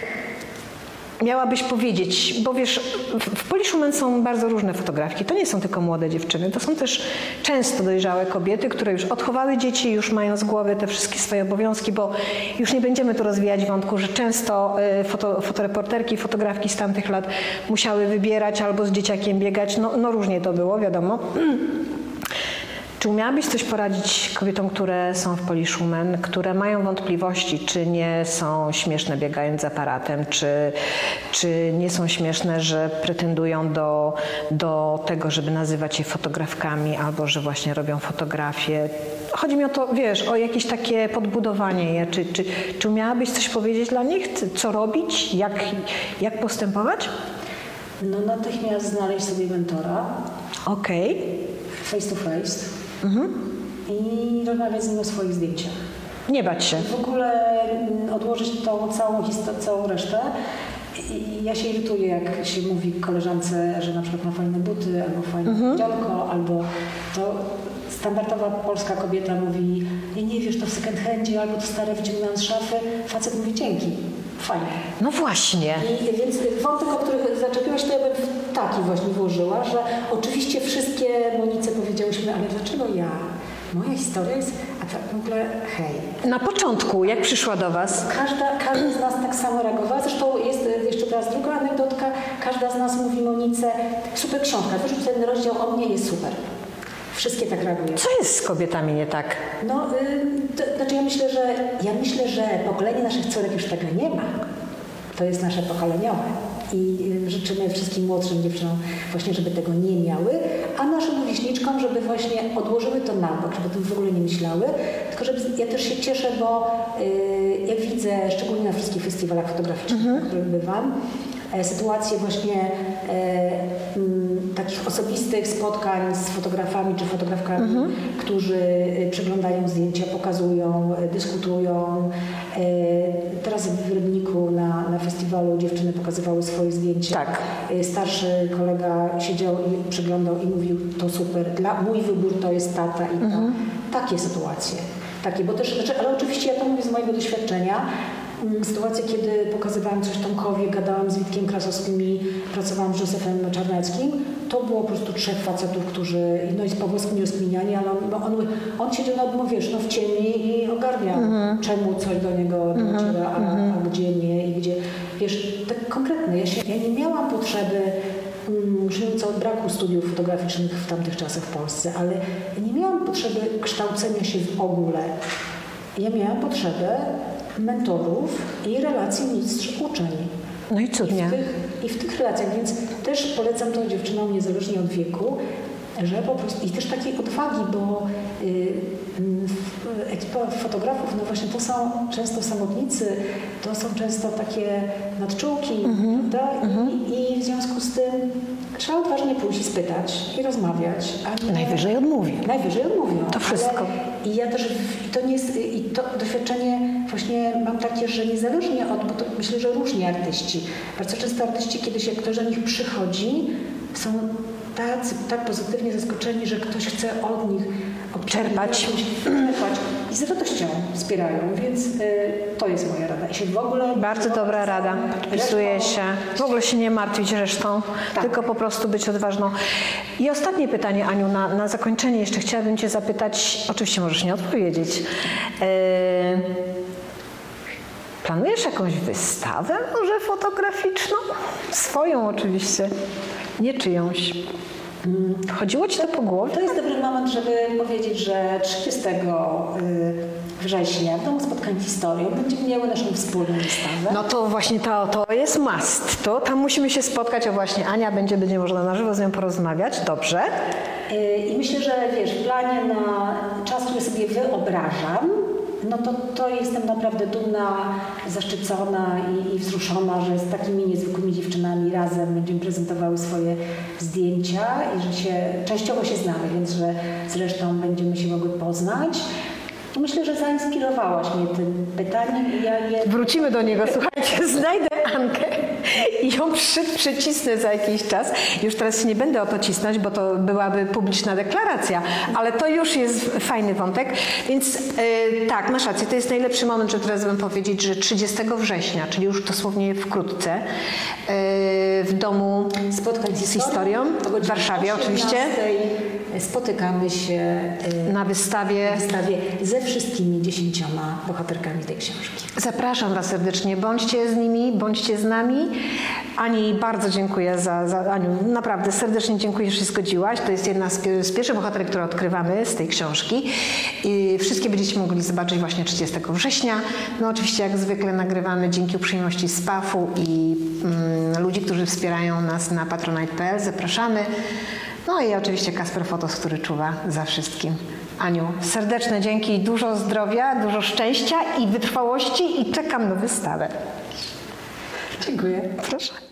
miałabyś powiedzieć, bo wiesz, w, w Polish Woman są bardzo różne fotografki. To nie są tylko młode dziewczyny, to są też często dojrzałe kobiety, które już odchowały dzieci, już mają z głowy te wszystkie swoje obowiązki, bo już nie będziemy tu rozwijać wątku, że często y, foto, fotoreporterki, fotografki z tamtych lat musiały wybierać albo z dzieciakiem biegać. No, no różnie to było, wiadomo. Czy umiałabyś coś poradzić kobietom, które są w Polish Woman, które mają wątpliwości, czy nie są śmieszne biegając z aparatem, czy, czy nie są śmieszne, że pretendują do, do tego, żeby nazywać je fotografkami, albo że właśnie robią fotografie. Chodzi mi o to, wiesz, o jakieś takie podbudowanie je. Czy, czy, czy umiałabyś coś powiedzieć dla nich? Co robić? Jak, jak postępować? No natychmiast znaleźć sobie mentora, Okej. face to face i rozmawiać z nim o swoich zdjęciach. Nie bać się. W ogóle mm, odłożyć tą całą, histo- całą resztę. I ja się irytuję, jak się mówi koleżance, że na przykład ma fajne buty, albo fajne Mhm. albo to standardowa polska kobieta mówi, nie, nie wiesz, to w second handzie, albo to stare wyciągnęłam z szafy. Facet mówi, dzięki, fajnie. No właśnie. I, więc wątek, o który zaczepiłaś, to ja bym taki właśnie włożyła, że oczywiście wszystkie Monice powiedziałyśmy, ale dlaczego ja? Moja historia jest, a tak w ogóle, hej, Na początku, jak przyszła do Was? Każda, każda z nas tak samo reagowała. Zresztą jest e, jeszcze teraz druga anegdotka. Każda z nas mówi Monice, super książka, wiesz, ten rozdział o mnie jest super. Wszystkie tak reagują. Co jest z kobietami nie tak? No, y, to, znaczy ja myślę, że ja myślę, że pokolenie naszych córek już tego nie ma. To jest nasze pokoleniowe. I y, życzymy wszystkim młodszym dziewczynom właśnie, żeby tego nie miały, a naszym rówieśniczkom, żeby właśnie odłożyły to na bok, żeby o tym w ogóle nie myślały. Tylko żeby ja też się cieszę, bo y, jak widzę, szczególnie na wszystkich festiwalach fotograficznych, na których bywam, sytuacje właśnie e, m, takich osobistych spotkań z fotografami czy fotografkami, którzy e, przeglądają zdjęcia, pokazują, e, dyskutują. E, Teraz w Rybniku na, na festiwalu dziewczyny pokazywały swoje zdjęcia. Tak. E, Starszy kolega siedział i przeglądał i mówił, to super, dla, mój wybór to jest tata i ta. Takie sytuacje. Takie, bo też, znaczy, ale oczywiście ja to mówię z mojego doświadczenia. Mm, Sytuacje, kiedy pokazywałam coś Tomkowi, gadałam z Witkiem Krasowskim i pracowałam z Józefem Czarneckim, to było po prostu trzech facetów, którzy, no i z Pawłowskim rozkminiani, ale on, on, on siedział no, wiesz, no w ciemni i ogarniał, czemu coś do niego dociera, a, a gdzie nie i gdzie, wiesz, tak konkretne. Ja, się, ja nie miałam potrzeby mm, żyjąc od braku studiów fotograficznych w tamtych czasach w Polsce, ale nie miałam potrzeby kształcenia się w ogóle. Ja miałam potrzebę mentorów i relacji mistrz-uczeń. No i cudnie. I w tych relacjach, więc też polecam to dziewczynom niezależnie od wieku, że po prostu, i też takiej odwagi, bo y, mm, ekipa fotografów, no właśnie to są często samotnicy, to są często takie nadczułki, prawda? I, I w związku z tym trzeba odważnie pójść i spytać i rozmawiać. Nie, Najwyżej odmówi. Najwyżej odmówią. To wszystko. I ja też, i to nie jest, i to doświadczenie właśnie mam takie, że niezależnie od, bo to myślę, że różni artyści. Bardzo często artyści, kiedy się ktoś do nich przychodzi, są tacy, tak pozytywnie zaskoczeni, że ktoś chce od nich Czerpać. czerpać i z radością wspierają, więc y, to jest moja rada. I się w ogóle Bardzo dobra rada. Podpisuję się. W ogóle się nie martwić resztą, Tak. tylko po prostu być odważną. I ostatnie pytanie, Aniu, na, na zakończenie jeszcze chciałabym Cię zapytać, oczywiście możesz nie odpowiedzieć. Yy, planujesz jakąś wystawę może fotograficzną? Swoją oczywiście, nie czyjąś. Chodziło Ci to po głowie? To jest dobry moment, żeby powiedzieć, że 30 y, września w Domu Spotkań Historią będziemy miały naszą wspólną wystawę. No to właśnie to, to jest must. To tam musimy się spotkać, o właśnie Ania będzie, będzie można na żywo z nią porozmawiać. Dobrze. Y, I myślę, że wiesz, w planie na czas, który sobie wyobrażam, no to, to jestem naprawdę dumna, zaszczycona i, i wzruszona, że z takimi niezwykłymi dziewczynami razem będziemy prezentowały swoje zdjęcia i że się częściowo się znamy, więc że zresztą będziemy się mogły poznać. Myślę, że zainspirowałaś mnie tym pytaniem ja je Wrócimy do niego. Słuchajcie, znajdę Ankę i ją przy, przycisnę za jakiś czas. Już teraz się nie będę o to cisnąć, bo to byłaby publiczna deklaracja, ale to już jest fajny wątek. Więc e, tak, masz rację, to jest najlepszy moment, żeby teraz bym powiedzieć, że 30 września, czyli już dosłownie wkrótce, e, w domu spotkań z historią w Warszawie 18:00 oczywiście, Spotykamy się y, na wystawie. na wystawie ze wszystkimi dziesięcioma bohaterkami tej książki. Zapraszam Was serdecznie. Bądźcie z nimi, bądźcie z nami. Ani bardzo dziękuję za, za Aniu, naprawdę serdecznie dziękuję, że się zgodziłaś. To jest jedna z, z pierwszych bohaterek, które odkrywamy z tej książki. I wszystkie będziecie mogli zobaczyć właśnie 30 września. No oczywiście jak zwykle nagrywamy dzięki uprzejmości SPAF-u i mm, ludzi, którzy wspierają nas na patronite.pl. Zapraszamy. No i oczywiście Kasper Fotos, który czuwa za wszystkim. Aniu, serdeczne dzięki, dużo zdrowia, dużo szczęścia i wytrwałości i czekam na wystawę. Dziękuję. Proszę.